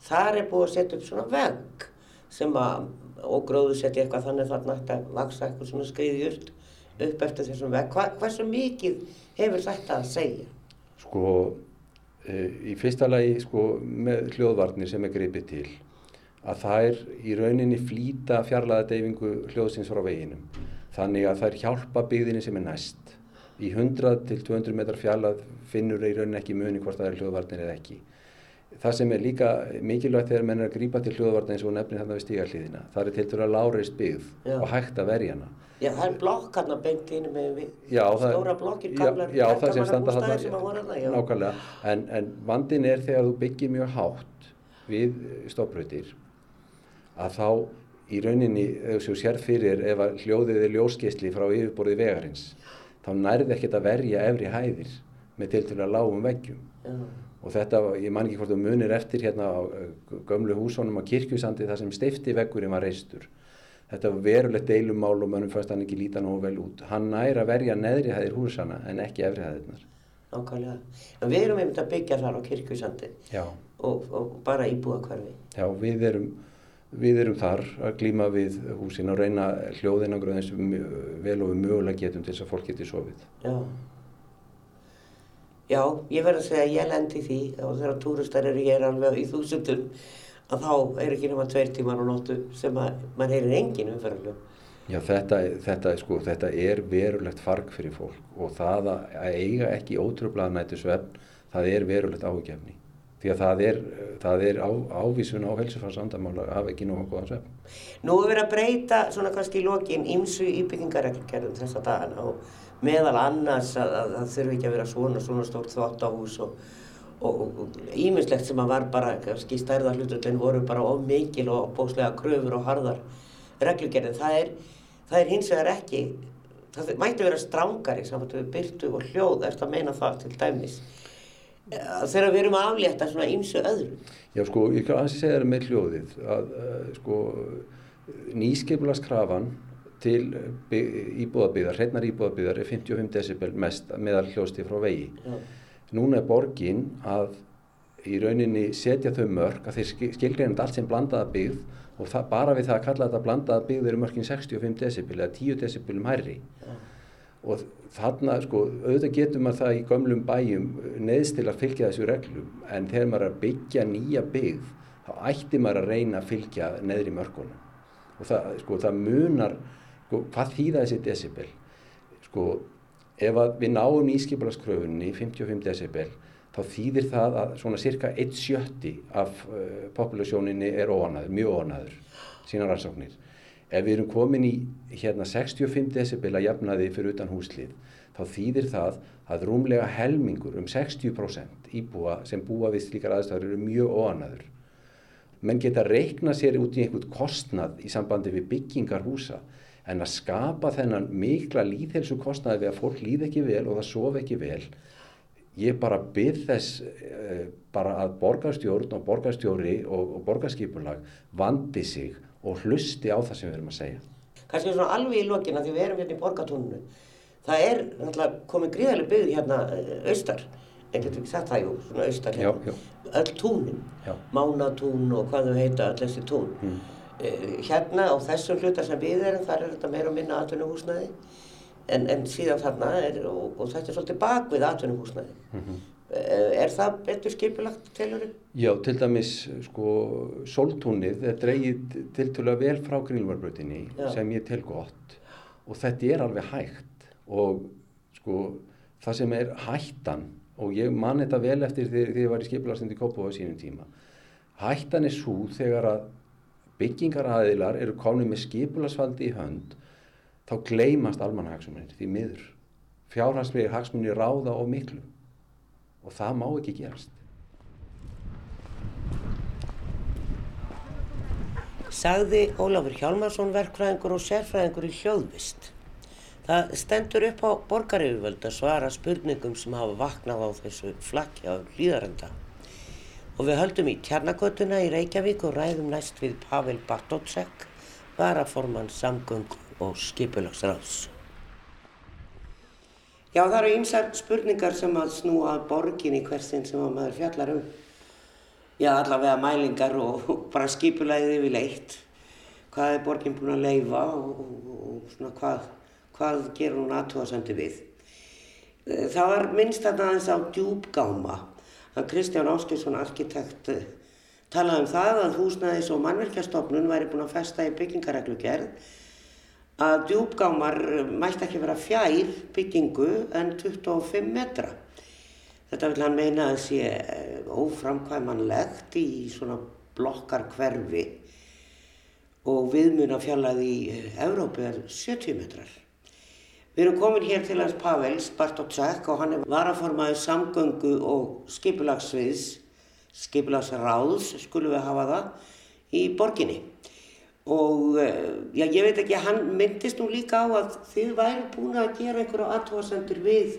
þar er búið að setja upp svona vegg sem að, og gróðu setja eitthvað þannig þarna að vaksa eitthvað svona skriðjurt upp eftir þessum vegg. Hva, hversu mikið hefur þetta að segja? Sko Eh, í fyrsta lagi sko, með hljóðvarnir sem er greipið til að er í rauninni flýta fjarlæða deyfingu hljóðsins frá veginum þannig að er hjálpa byggðinni sem er næst í 100 til 200 metrar fjarlæð finnur í rauninni ekki muni hvort það er hljóðvarnir eða ekki það sem er líka mikilvægt þegar menn er að grípa til hljóðvarnir eins og nefnir þannig við stígarliðina það er til dæru að láreist byggð Já. og hægt að verja hana Já, það er blokk hérna beint inn með við, já, stóra blokkir, gamlar, já, það sem standa þarna, sem að voru það, nákvæmlega, en, en vandin er þegar þú byggir mjög hátt við stoppröytir, að þá í rauninni, þegar þú sér fyrir ef að hljóðið er ljóskeisli frá yfirborði vegarins, þá nærði ekkert að verja efri hæðir með til til að lágum veggjum. Já. Og þetta, ég man ekki hvort þú munir eftir hérna á gömlu húsónum á kirkjusandi þar sem steifti veggurinn var reistur þetta var verulegt deilumál og mönnum fannst hann ekki líta nógu vel út. Hann næri að verja neðri hæðir húsana en ekki efri hæðirnar. Nákvæmlega. En við erum einmitt að byggja þar á kirkjusandi og, og bara íbúa hverfi. Já, við erum, við erum þar að glíma við húsin og reyna hljóðinangröð eins og vel og við mögulega getum til þess að fólk geti sofið. Já. Já, ég verði að segja að ég lendi því og þegar túristar eru hér alveg í þúsundum að þá er ekki náma tveir tíman á nóttu sem að mann heyrir engin umferðarlög. Já þetta, þetta, sko, þetta er verulegt farg fyrir fólk og það að eiga ekki ótrúblaða nættu svefn, það er verulegt áhugjefni. Því að það er, það er á, ávísun á helsufarsandamála að hafa ekki nógu góðan svefn. Nú er verið að breyta svona kannski í lokin ímsu íbyggingareglgerðum þessa dagana og meðal annars að það þurfi ekki að vera svona svona stórt þvóttahús og og íminnslegt sem að var bara, kannski stærða hlutullin voru bara of mikil og bóslega kröfur og harðar reglugerðin. Það er, það er hins vegar ekki, það mætti vera strángari saman við byrtu og hljóð, eftir að meina það til dæmis. Þegar við erum að aflétta svona ymsu öðru. Já sko, ég kan aðeins segja það með hljóðið að uh, sko nýskeiplarskrafan til íbúðabíðar, hreinar íbúðabíðar er 55 decibel mest meðal hljósti frá vegi. Já núna er borgin að í rauninni setja þau mörg að þeir skilgreinandi allt sem blandaða byggð og það, bara við það að kalla þetta blandaða byggð eru mörgin 65 decibel eða 10 decibelum hærri. Ja. og þarna sko auðvitað getur maður það í gömlum bæjum neðst til að fylgja þessu reglum en þegar maður er að byggja nýja byggð þá ætti maður að reyna að fylgja neðri mörgunum og það, sko, það munar sko, hvað þýða þessi decibel sko ef við náum nýskipulaskröfunni í 55 decibel þá þýðir það að svona cirka 1,70 af uh, populasjóninni er óanaður, mjög óanaður sína rannsóknir. Ef við erum komin í hérna 65 decibel að jafnaði fyrir utan húslið þá þýðir það að rúmlega helmingur um 60% íbúa sem búa við slíkar aðstæður eru mjög óanaður. Menn geta reikna sér út í einhvern kostnað í sambandi við byggingar húsa en að skapa þennan mikla líðhelsu kostnaði við að fólk líð ekki vel og það sofi ekki vel ég bara byrð þess uh, bara að borgarstjórn og borgarstjóri og, og borgarskipulag vandi sig og hlusti á það sem við erum að segja. Kanski svona alveg í lokina því við erum hérna í borgartónunu það er náttúrulega komið gríðarlega byggð hérna eh, austar. En getur ekki sagt það? Jú, svona austar hérna, öll túnin, mánatún og hvað þau heita, öll þessi tún. Mm. Eh, hérna á þessum hlutar sem við erum þar er þetta meira og minna atvinnuhúsnaði en, en síðan þarna er, og, og þetta er svolítið bak við atvinnuhúsnaði mm -hmm. er það betur skipilagt tilhöru? Já, til dæmis sko soltúnið er dreigið til að vel frá grílvarbröðinni sem ég tel gott. Og þetta er alveg hægt. Og sko það sem er hættan og ég man þetta vel eftir því að ég var í Kópavá í sínum tíma. Hættan er svo þegar að byggingaraðilar eru konið með skipulasvaldi í hönd þá gleymast almanhagsmunir því miður. Fjárhanslegir hagsmunir ráða og miklu og það má ekki gerast. Sagði Ólafur Hjálmarsson verkfræðingur og sérfræðingur í hljóðvist. Það stendur upp á borgaryfirvöld að svara spurningum sem hafa vaknað á þessu flakja af hlýðarenda og við höldum í Tjarnagötuna í Reykjavík og ræðum næst við Pavel Bartótsek, varaformann samgöng og skipulagsráðs. Já það eru einsar spurningar sem að snúa borgin í hversin sem að maður fjallar um. Já allavega mælingar og bara skipulaðið yfir leitt. Hvað er borgin búin að leifa og, og, og svona hvað, hvað gerur hún aðtóðasendi við. Það var minnst að aðeins á djúbgáma að Kristján Áskilsson arkitekt eh, talaði um það að húsnæðis og mannverkjastofnun væri búin að festa í byggingareglugerð að djúbgámar mætti ekki vera fjær byggingu en 25 metra. Þetta vil hann meina að sé eh, óframkvæmanlegt í svona blokkar hverfi og viðmuna fjallaði í eh, Evrópu er 70 metrar. Við erum komin hér til hans Pavels Bartótsek og hann er varaformaður samgöngu og skipulagsviðs, skipulagsráðs skulum við hafa það, í borginni. Og eh, já, ég veit ekki, hann myndist nú líka á að þið væri búin að gera einhverju aðtóðasendur við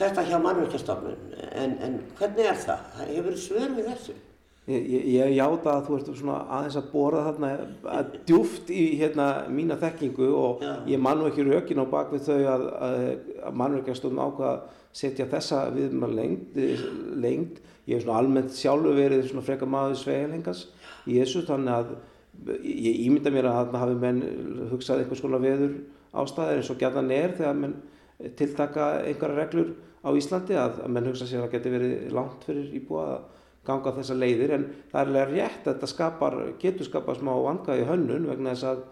þetta hjá mannverkjastofnun. En, en hvernig er það? Hefur þið svör við þessu? Ég, ég, ég játa að þú ert svona aðeins að bóra þarna að djúft í hérna mína þekkingu og Já. ég mann ekki rökin á bakvið þau að, að, að mannverkjastofn ákvað að setja þessa við maður lengt, lengt. Ég hef svona almennt sjálfur verið svona freka maður sveilengas í þessu þannig að ég ímynda mér að þarna hafi menn hugsað einhvers konar veður ástæðir eins og gætan er þegar menn tiltaka einhverja reglur á Íslandi að, að menn hugsa sér að það geti verið langt fyrir íbúa að ganga þessa leiðir en það er alveg rétt að þetta skapar, getur skapað smá vangaði hönnun vegna þess að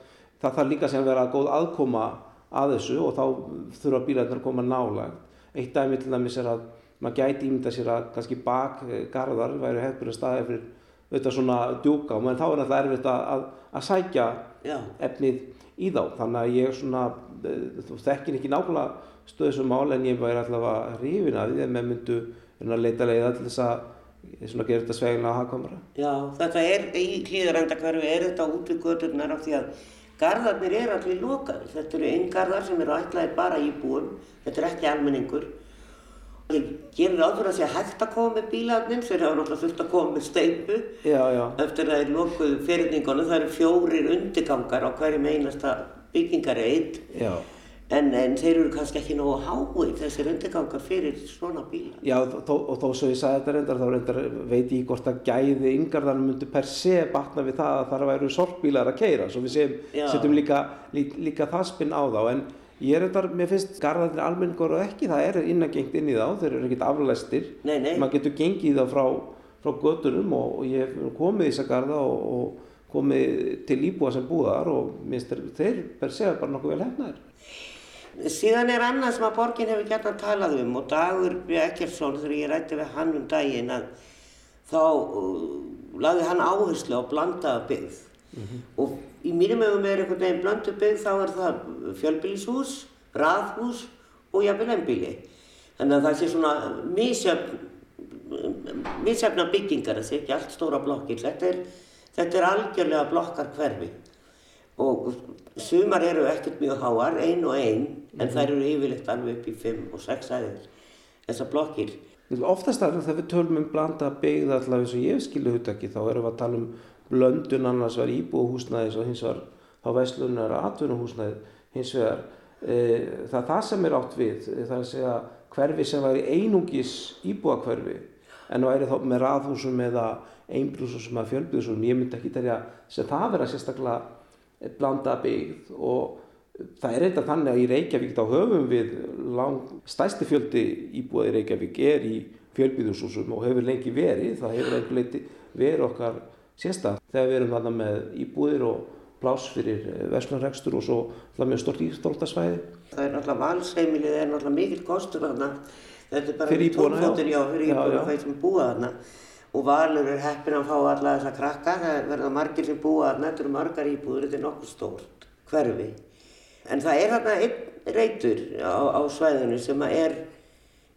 það þarf líka sem vera góð aðkoma að þessu og þá þurfa bílarnar að koma nálagt. Eitt dæmi til dæmis er að maður gæti ímynda sér að kannski bakgarðar væri hefðbúrið staðið fyrir auðvitað svona djúka og þá er það erfitt að, að, að sækja Já. efnið í þá. Þannig að ég svona, þú þekkir ekki nákvæmlega stöðu sem mál en ég væri alltaf að rífina við að maður myndu leita leiða til þess að svona gera þetta svegilega hafkamara. Já, þetta er í hlýðarendakverfi, er þetta út við göturnar af því að gardarnir er allir lokaði. Þetta eru einn garðar sem eru ætlaðir bara í búum, þetta er ekki almenningur. Ég gerir fyrir að sé hægt að koma með bílarnir, þeir hafa náttúrulega þurft að koma með steipu já, já. eftir að það er lokuð fyrirningunum. Það eru fjórir undirgangar á hverjum einasta byggingareit en, en þeir eru kannski ekki nógu hái þessir undirgangar fyrir svona bílar. Já þó, og þó svo ég sagði þetta reyndar þá reyndar veit ég hvort að gæði yngarðanum myndi per se batna við það að það væru sorgbílar að keira svo við setjum líka, líka, líka það spinn á þá en Ég er þetta, mér finnst garðarnir almenningur og ekki, það er innagengt inn í þá, þeir eru ekkert aflæstir. Man getur gengið þá frá, frá göttunum og, og ég hef komið í þessa garða og, og komið til íbúa sem búðar og minnst þeir per segja bara nokkuð vel hefnaðir. Síðan er annað sem að borgin hefur gert að talað um og Dagur Ekkertsson þegar ég rætti við hann um daginn að þá uh, laði hann áherslu á blandaða byggð mm -hmm. og í mínum ögum er einhvern veginn blöndu byggð þá er það fjölbílishús, raðhús og jafnvel ennbíli. Þannig að það sé svona mísjafna byggingar, sé ekki allt stóra blokkir. Þetta er, þetta er algjörlega blokkar hverfi og sumar eru ekkert mjög háar, ein og ein, en þær eru yfirlegt alveg upp í 5 og 6 aðeins, þessar blokkir. Oftast er það þegar við tölum um blanda byggð allavega eins og ég skilu húttaki, þá erum við að tala um blöndun annars var íbúhúsnæðis og hins var þá veislunar atvinnuhúsnæði hins vegar e, það er það sem er átt við það er að segja hverfi sem væri einungis íbúakverfi en væri þá með raðhúsum eða einbrúsum eða fjölbjúsum ég myndi ekki telja sem það vera sérstaklega blanda byggð og það er eitthvað þannig að í Reykjavík þá höfum við lang stæsti fjöldi íbúið í Reykjavík er í fjölbjúðusúsum og hefur lengi verið það hefur einhver leiti verið okkar sérstak þegar við erum þarna með íbúðir og plás fyrir eh, verslunarregstur og svo með stort ístóltasvæði. Það er náttúrulega valsheimilið, það er náttúrulega mikil kostur þarna. Þetta er bara íbúðina, já. Fyrir íbúðina þeir sem búa þarna. Og valur er heppin að fá alla þessa krakka, það verða margir sem búa þetta eru margar íbúður, þetta er nokkuð stórt hverfi. En það er þarna einn reytur á, á svæðinu sem er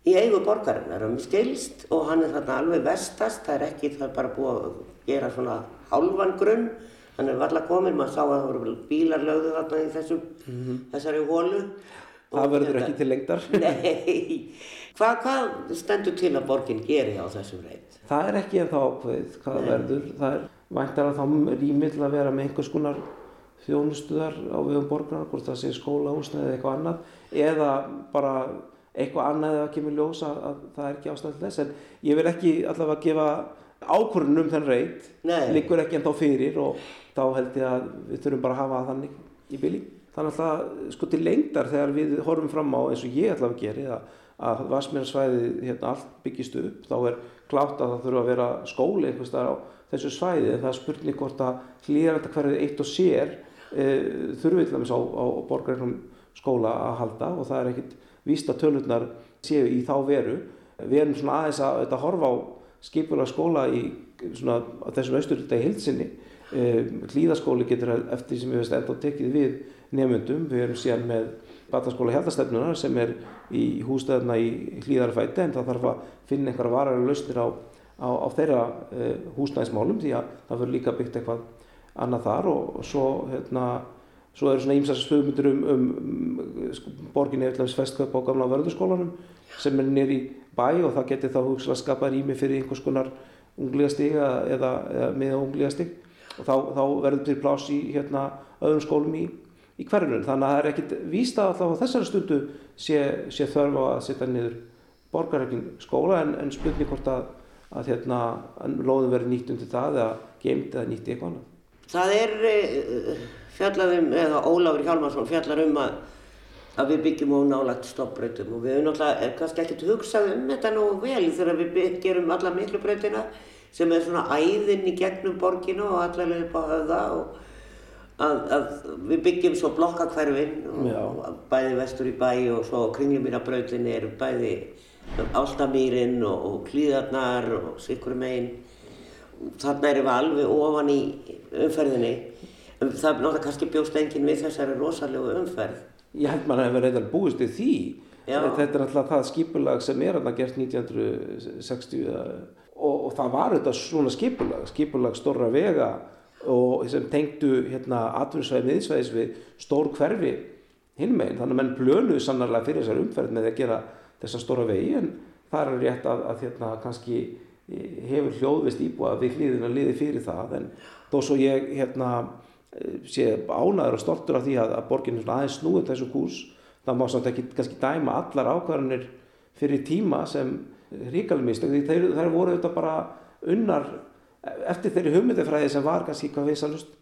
í eigu borgarinnar. Um skilst og hann er þarna alveg vestast, það er ekki, það er bara búið að gera svona hálfan grunn. Hann er varlega komin, maður sá að það voru bílar lögðu þarna í þessum, mm -hmm. þessari hólu Það verður ekki til lengdar. *laughs* Nei, hvað, hvað stendur til að borginn geri á þessum reynd? Það er ekki en þá ákveðið hvað Nei. verður, það er væntar að þá rýmill að vera með einhvers konar þjónustuðar á viðum borgarnar, hvort það sé skólahúsna eða eitthvað annað eða bara eitthvað annað eða kemur ljósa að, að það er ekki ástæðið þess en ég vil ekki allavega gefa ákvörðun um þenn reynd líkur ekki en þá fyrir og þá held ég að við þurfum bara að hafa þannig í bylli. Þannig að sko til lengdar þegar við horfum fram á eins og ég allavega gerir að, að Vasmjörnsvæði hérna allt byggist upp þá er klátt að það þurfa að vera skóli einhvers þar á þessu svæði en það er spurning hvort að hlýðarænta hverfið eitt og sér e, þurfið til dæmis á, á borgarinn skóla að halda og það er ekkit víst að tölurnar séu í þá veru. Við erum svona aðeins að, að horfa á skipulega skóla í svona, þessum austurlita í hilsinni. Hlýðaskóli getur eftir sem við veist enda tekið við nefnundum. Við erum síðan með bataskóla hjaldastefnunar sem er í hústöðuna í hlýðarfæti en það þarf að finna einhverja varari lausnir á, á, á þeirra uh, húsnæðismálum því að það verður líka byggt eitthvað annað þar og, og svo hérna Svo eru svona ímsast hugmyndir um, um, um sko, borginni eftir festkaup á gamla vörðurskólanum sem er nýri bæ og það getur þá hugsalega skapað rými fyrir einhvers konar unglíðastig eða, eða, eða miða unglíðastig og þá, þá verður til plás í hérna, öðrum skólum í, í hverjunum. Þannig að það er ekkit víst að alltaf á þessari stundu sé, sé þörf á að setja niður borgarregin skóla en, en spurning hvort að, að hérna, lóðum verður nýtt undir það eða geimt eða nýtt eitthvað annað. Það er... Uh fjallaðum, eða Ólafur Hjálmarsson fjallar um að, að við byggjum á nálagt stoppbreytum og við hefum náttúrulega kannski ekkert hugsað um þetta nógu vel þegar við byggjum alla miklu breytina sem er svona æðinn í gegnum borginu og allavega upp á höfða og að, að við byggjum svo blokkakverfin bæði vestur í bæ og svo kringlumýrabrautin er bæði Álstamýrin og, og Klíðarnar og Sikkurum einn þarna erum við alveg ofan í umferðinni það er náttúrulega kannski bjóst enginn við þessari rosalegu umferð. Ég held maður að það hefur reyndar búist í því Já. þetta er alltaf það skipulag sem er alltaf gert 1960 og, og það var þetta svona skipulag skipulag stóra vega og sem tengdu hérna atvinnsvæði miðsvæðis við stór hverfi hinmegin, þannig að menn blönuðu sannarlega fyrir þessar umferð með að gera þessa stóra vegi en það er rétt að, að hérna kannski hefur hljóðvist íbúa við hlýðin að liði fyrir það. En þó svo ég hérna sé ánaður og stoltur af því að, að borginn aðeins snúið þessu kús það má samt ekki kannski dæma allar ákvarðanir fyrir tíma sem ríkalum mistök því þeir, þeir voru auðvitað bara unnar eftir þeirri hugmyndifræði sem var kannski hvað viðsalust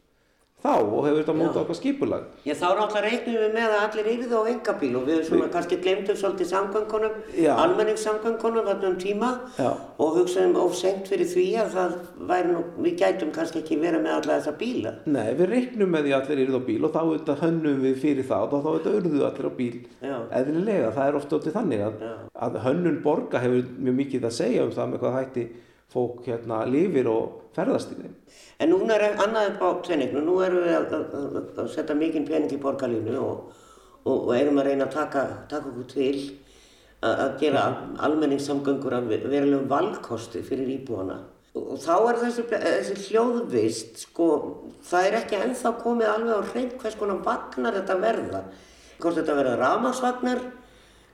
þá og hefur þetta mótað okkar skipulag. Já þá náttúrulega reiknum við með að allir yfir á engabíl og við svona við... kannski glemtum svolítið samgöngunum, almenningssamgöngunum þarna um tíma Já. og hugsaðum of senkt fyrir því að það væri nú, við gætum kannski ekki verið með alla þessa bíla. Nei við reiknum með því allir yfir á bíl og þá auðvitað hönnum við fyrir það og þá auðvitað urðu allir á bíl eðlilega. Það er ofta ótið þannig að, að hönnun borga hefur mjög mikið að segja um það með hvað hætti fólk hérna lifir og ferðast í þeim. En núna er annað upp á tenningnu, nú erum við að, að, að setja mikinn pening í borgarlínu og, og, og erum að reyna að taka, taka okkur til að, að gera almenningssamgöngur af verulegum valkosti fyrir íbúana. Og þá er þessi, þessi hljóðvist, sko, það er ekki ennþá komið alveg á hreint hvers konar vagnar þetta verða. Hvort þetta verða ramagsvagnar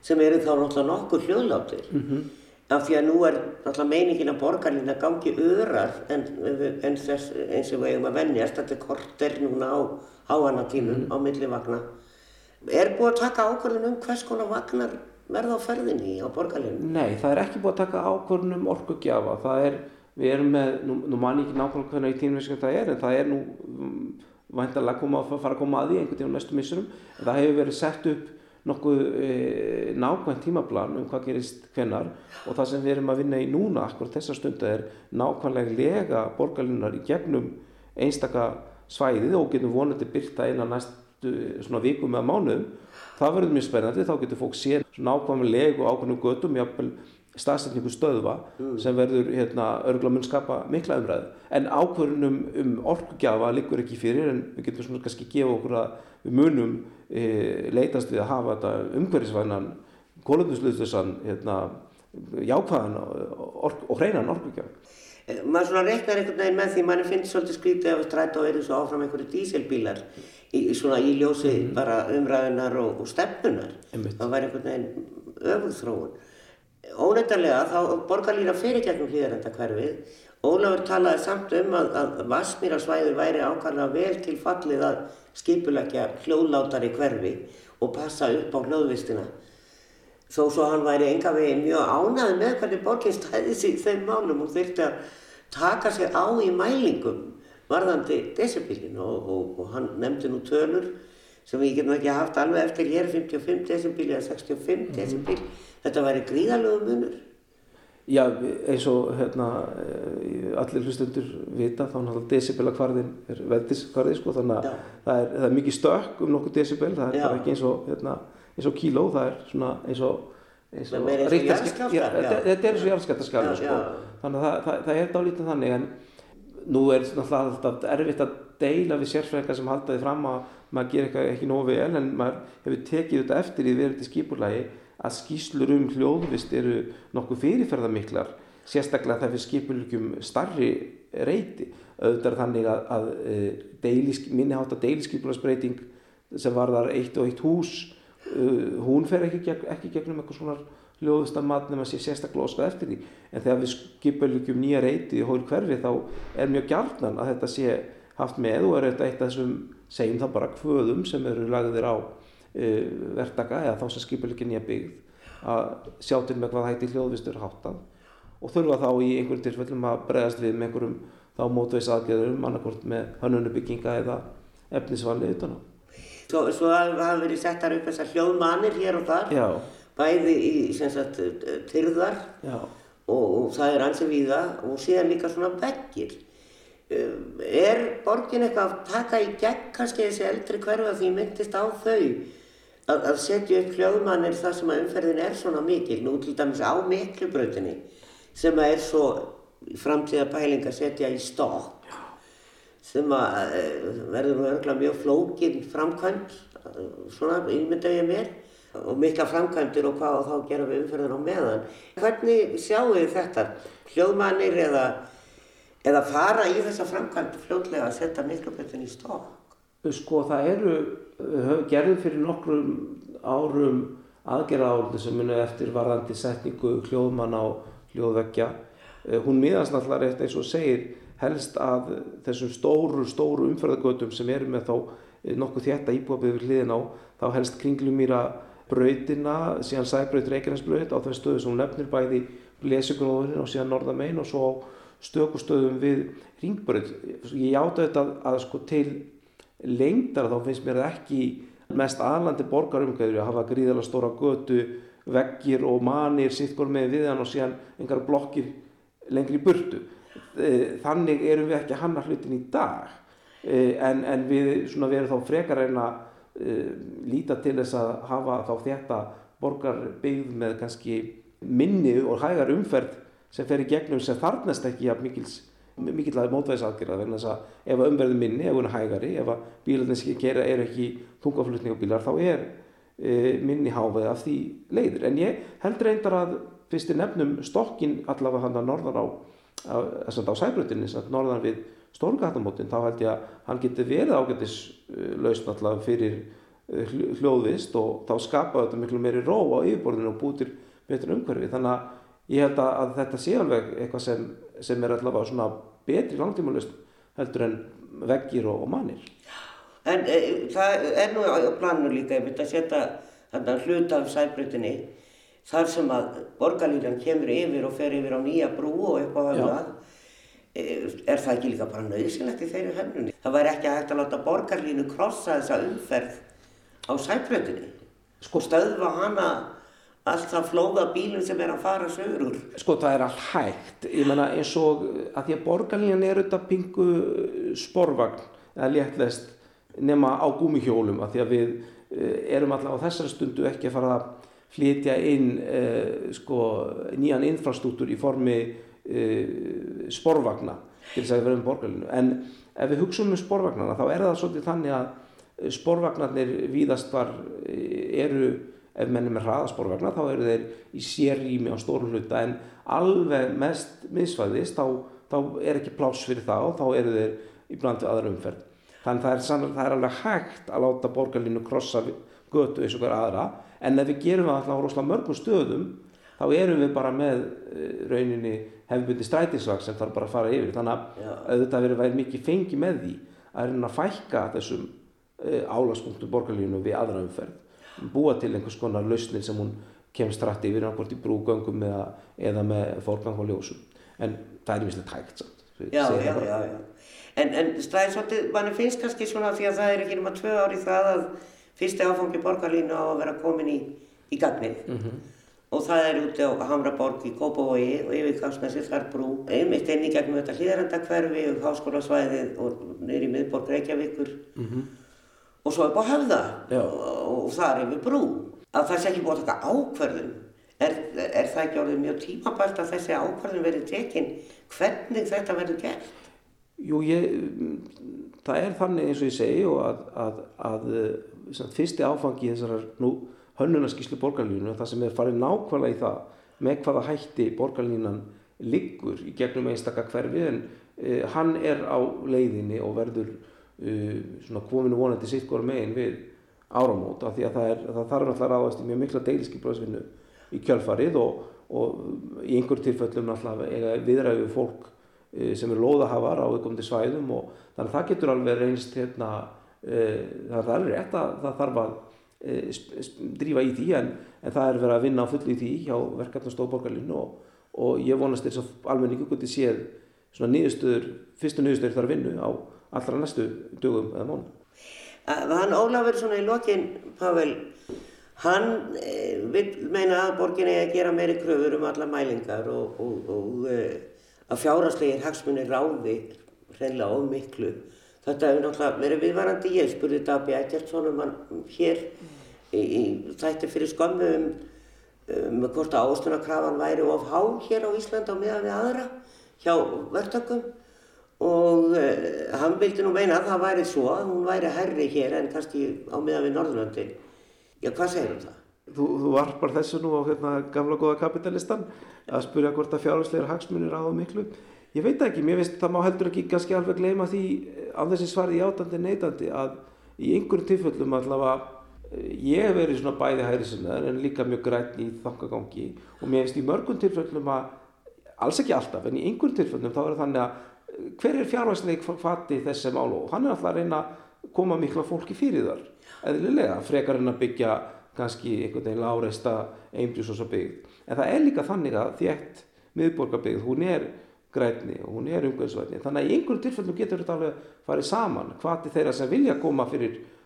sem eru þá náttúrulega nokkur hljóðláttir. Mm -hmm af því að nú er alltaf meiningin að borgarlína gangi öðrar en, en þess eins og við eigum að vennjast, þetta er korter núna á háanatímum mm. á millivagna. Er búið að taka ákvörðun um hvers konar vagnar verða á ferðinni á borgarlínu? Nei, það er ekki búið að taka ákvörðun um orkugjafa. Það er, við erum með, nú, nú man ég ekki nákvæmlega hvernig í tímverðskjönd það er, en það er nú um, vantarlega að fara að koma að því einhvern tíma næstu missurum. Það hefur verið sett upp nokkuð e, nákvæmt tímaplan um hvað gerist hvenar og það sem við erum að vinna í núna akkur þessar stundu er nákvæmlega lega borgarlinnar í gegnum einstaka svæðið og getum vonandi byrta einan næstu svona vikum eða mánuðum. Það verður mjög spennandi, þá getur fólk sér nákvæmlega legu ákveðnum götum jáfnvel staðsendingu stöðva mm. sem verður hérna, örgulega mun skapa mikla umræðu en ákvörðunum um orkugjafa liggur ekki fyrir en við getum svona kannski gefa okkur að við munum e, leitast við að hafa þetta umhverfisvænan kólöfnusluðslissan hérna, jákvæðan ork, og hreinan orkugjafa. Eh, maður svona reiknar einhvern veginn með því mann finnst svolítið skrítið ef það stræta og eru svo áfram einhverju díselbílar í, svona í ljósi mm. bara umræðunar og, og stefnunar. Það væri einhvern veginn öfugþróun. Óneitarlega þá borgarlýra fyrir gegnum hlýðarenda hverfið. Ólafur talaði samt um að, að Vasmírasvæði væri ákvæmlega vel til fallið að skipulegja hljóðlátari hverfi og passa upp á hljóðvistina. Þó svo hann væri enga veginn mjög ánæði með hvernig borginn stæði í þeim málum og þurfti að taka sig á í mælingum varðandi decibelin og, og, og hann nefndi nú tölur sem við getum ekki haft alveg eftir hér 55 decibel eða 65 mm. decibel þetta væri gríðalögum munur. Já, eins og hérna, eh, allir hlustundur vita þá náttúrulega decibelakvarðin er veldiskvarði sko, þannig að það er, það er mikið stökk um nokkuð decibel, það er ekki eins og, hérna, eins og kíló, það er svona eins og eins og þetta er eins og jarðskaptarskaptar sko. þannig að það, það, það er dálítið þannig en nú er náttúrulega alltaf erfitt að deila við sérfræðingar sem haldaði fram að maður ger eitthvað ekki nógu vel en maður hefur tekið þetta eftir í verðandi skipurlægi að skýslur um hljóðvist eru nokkuð fyrirferðarmiklar sérstaklega það fyrir skipurlökjum starri reyti. Auðvitað þannig að, að e, deilis, minnihátt að deilisskipularsbreyting sem var þar eitt og eitt hús uh, hún fer ekki, gegn, ekki gegnum eitthvað svona hljóðvistar mat nema sé sérstaklega óskað eftir því en þegar við skipurlökjum nýja reyti í hól hverfi þá er mjög gjarnan að þetta sé haft með og er þetta eitt af þessum segjum það bara kvöðum sem eru lagðir á uh, verktaka eða þá sem ekki nýja byggð að sjá til með hvað hætti hljóðvistur háttað og þurfa þá í einhverjum tilfellum að bregðast við með einhverjum þá mótveis aðgerðurum annarkort með hannunubygginga eða efnisvalið utan á. Svo, svo hafa verið settar upp þessar hljóðmanir hér og þar, Já. Bæði í sagt, tyrðar og, og það er ansið við það og síðan líka svona veggir. Um, er borgin eitthvað að taka í gegn kannski þessi eldri hverfa því myndist á þau að, að setja upp hljóðmannir þar sem að umferðin er svona mikil, nú til dæmis á miklubrautinni sem að er svo framtíða pæling að setja í stokk sem að eh, verður nú örgulega mjög flókin framkvæmt svona innmynda ég mér og mikla framkvæmdir og hvað og þá gera við umferðin á meðan. Hvernig sjáu þið þetta? Hljóðmannir eða, eða fara í þessa framkvæmdi fljóðlega að setja mikrobötun í stokk? Sko það eru, gerðum fyrir nokkrum árum aðgerða áluðu sem muni eftir varðandi setningu hljóðmann á hljóðveggja. Eh, hún miðast náttúrulega rétt eins og segir helst að þessum stóru, stóru umferðagötum sem eru með þá eh, nokkuð þétta íbúabið við hliðin á, þá helst kringlumýra brautina, síðan sæbraut Reykjanesbraut á þeim stöðu sem hún nefnir bæði lesugróðurinn og síðan norðamein og svo á stökustöðum við ringbraut. Ég átta þetta að, að sko til lengdar þá finnst mér ekki mest aðlandi borgarumgæður að hafa gríðala stóra götu, veggir og manir sittkor með við hann og síðan einhverja blokkir lengri burtu. E, þannig erum við ekki að hanna hlutin í dag e, en, en við verum þá frekar reyna líta til þess að hafa þá þetta borgarbyggð með kannski minni og hægar umferð sem fer í gegnum sem þarnast ekki að mikill aðeins mótvæðisaðgerða vegna þess að ef umverðin minni, ef hún er hægari, ef að bílarnir er ekki tungaflutningabílar þá er e, minni háveð af því leiður. En ég held reyndar að fyrst er nefnum stokkin allavega hann að norðan á, á, á sæbrutinni, norðan við stórgatamótin, þá held ég að hann geti verið ágættis lausn allavega fyrir eh, hljóðvist og þá skapa þetta miklu meiri ró á yfirborðinu og bútir betur umhverfi. Þannig að ég held að þetta sé alveg eitthvað sem, sem er allavega svona betri langtíma lausn heldur en veggir og, og mannir. En e, það er nú á planu líka, ég myndi að setja þarna hlut af sæbrutinni þar sem að borgarlílan kemur yfir og fer yfir á nýja brú og eitthvað annað er það ekki líka bara nöðsynlegt í þeirri höfnunni. Það væri ekki hægt að láta borgarlínu krossa þessa umferð á sæbröndinni. Sko stöðva hana alltaf flóða bílum sem er að fara sögur úr. Sko það er all hægt. Ég menna eins og að því að borgarlínan er auðvitað pingu sporvagn eða léttlest nema á gúmihjólum að því að við eh, erum alltaf á þessari stundu ekki að fara að flytja inn eh, sko, nýjan infrastruktúr í formi sporvagna til þess að við verðum borgarlinu en ef við hugsaum um sporvagnarna þá er það svolítið þannig að eh, sporvagnarnir víðast var eh, eru ef mennum er hraðasporvagnar þá eru þeir í sérrými á stórn hluta. En alveg mest miðsvæðist þá, þá er ekki pláss fyrir það og þá eru þeir í bland við aðra umferð. Þannig það er, sannlega, það er alveg hægt að láta borgarlinu krossa götu eins og hver aðra. En ef við gerum það alltaf á rosalega mörgum stöðum þá erum við bara með rauninni hefðbundi strætisvag sem þarf bara að fara yfir. Þannig að auðvitað verið væri mikið fengi með því að reyna að fækka þessum eh, álagspunktum borgarlínu við aðra umferð. Búa til einhvers konar lausnir sem hún kemst rætt yfir nákvæmt í brúgöngum eða, eða með fórgang og ljósum. En það er mjög hægt samt Já, já, já, já. En, en stræðisvotið, mann finnst kannski svona því að það er ekki náma tvö ári það að fyrsti áfangi borgarlínu á að vera komin í, í gagnið. Mm -hmm og það er úti á Hamraborg í Kópavogi og yfirgangsmessi þar brú einmitt inn í gegnum þetta hlýðarendakverfi og háskólasvæðið og neyri miðborg Reykjavíkur. Mm -hmm. og svo upp á höfða og, og það er yfir brú. Að það sé ekki búið að taka ákverðum er, er það ekki orðið mjög tímabært að þessi ákverðum verið tekinn hvernig þetta verður gert? Jú, ég, það er þannig eins og ég segi og að, að, að fyrsti áfangi þessar nú hönnunarskíslu borgarlínu það sem er farið nákvæmlega í það með hvaða hætti borgarlínan liggur í gegnum einstakka hverfi en uh, hann er á leiðinni og verður uh, svona kominu vonandi sitt góður megin við áramót af því að það, er, það þarf náttúrulega ráðast í mjög mikla deiliskyflaðsvinnu í kjálfarið og, og í einhver tilfellum náttúrulega viðræðu fólk uh, sem eru loðahafar á auðvitað svæðum og þannig að það getur alveg reynst hérna, það er rétt að það þarf að drífa í því en, en það er verið að vinna á fulli í því hjá verkefnastóðborgarlinu og, og ég vonast þess að almenningu geti séð svona nýðustöður, fyrstu nýðustöður þar að vinna á allra næstu dögum eða mánu. Hann Ólafur svona í lokin, Pavel, hann e, vil meina að borginni að gera meiri kröfur um alla mælingar og, og, og e, að fjáraslegir hagsmunni ráði hreinlega of miklu Þetta hefur náttúrulega verið viðvarandi. Ég spurði Dabi Eggertsson um hann hér í, í þætti fyrir skömmu um, um hvort að ástunarkrafan væri of há hér á Íslanda og meðan við aðra hjá verktökum og uh, hann vildi nú meina að það væri svo að hún væri herri hér en kannski á meðan við Norðurlöndin. Já, hvað segir um það? þú, þú varpar þessu nú á hérna, gamla góða kapitalistan að spurja hvort að fjárhagslegar hagsmunir á miklu. Ég veit ekki, mér finnst það má heldur ekki kannski alveg gleyma því á þessi svari játandi neytandi að í einhverjum tilfellum allavega ég hef verið svona bæði hæri sinnaður en líka mjög græn í þangagangi og mér finnst í mörgum tilfellum að alls ekki alltaf en í einhverjum tilfellum þá er þannig að hver er fjárhagsleik fatti þessi mál og hann er alltaf að reyna að koma mikla fólki fyrir þar eðlilega, frekar en að byggja kannski einhvern veginn áreista einbjús og byggð. En það er líka þannig að þétt miðborgarbyggð, hún er græni og hún er umhverfisvætni þannig að í einhverjum tilfellum getur þetta alveg farið saman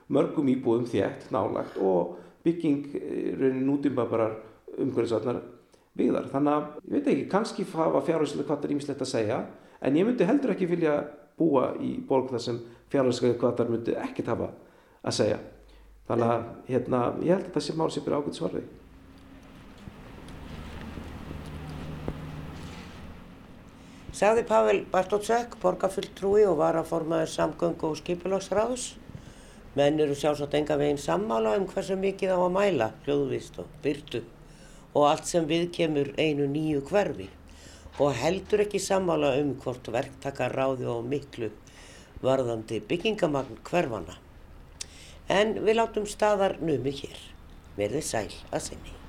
sem mörgum íbúðum þétt, nálagt og bygging eh, raunin nútímbabarar umhverfisvætnar byggðar. Þannig að ég veit ekki, kannski hafa fjárhæslega kvartar ímislegt að segja en ég myndi heldur ekki vilja búa í borg þar sem fjárhæslega kvartar myndi ekkert hafa að segja. Þannig að hérna, ég held að þessi mál sé byrja ákveld svarði Sagði Pavel Bartótsek, borgarfulltrúi og varaformaður samgöngu og skipulagsráðs. Menn eru sjálfsagt enga veginn sammála um hversu mikið á að mæla, hljóðvist og byrtu og allt sem við kemur einu nýju hverfi og heldur ekki sammála um hvort verktakar ráði og miklu varðandi byggingamagn hverfana. En við látum staðar numið hér. Verði sæl að sinni.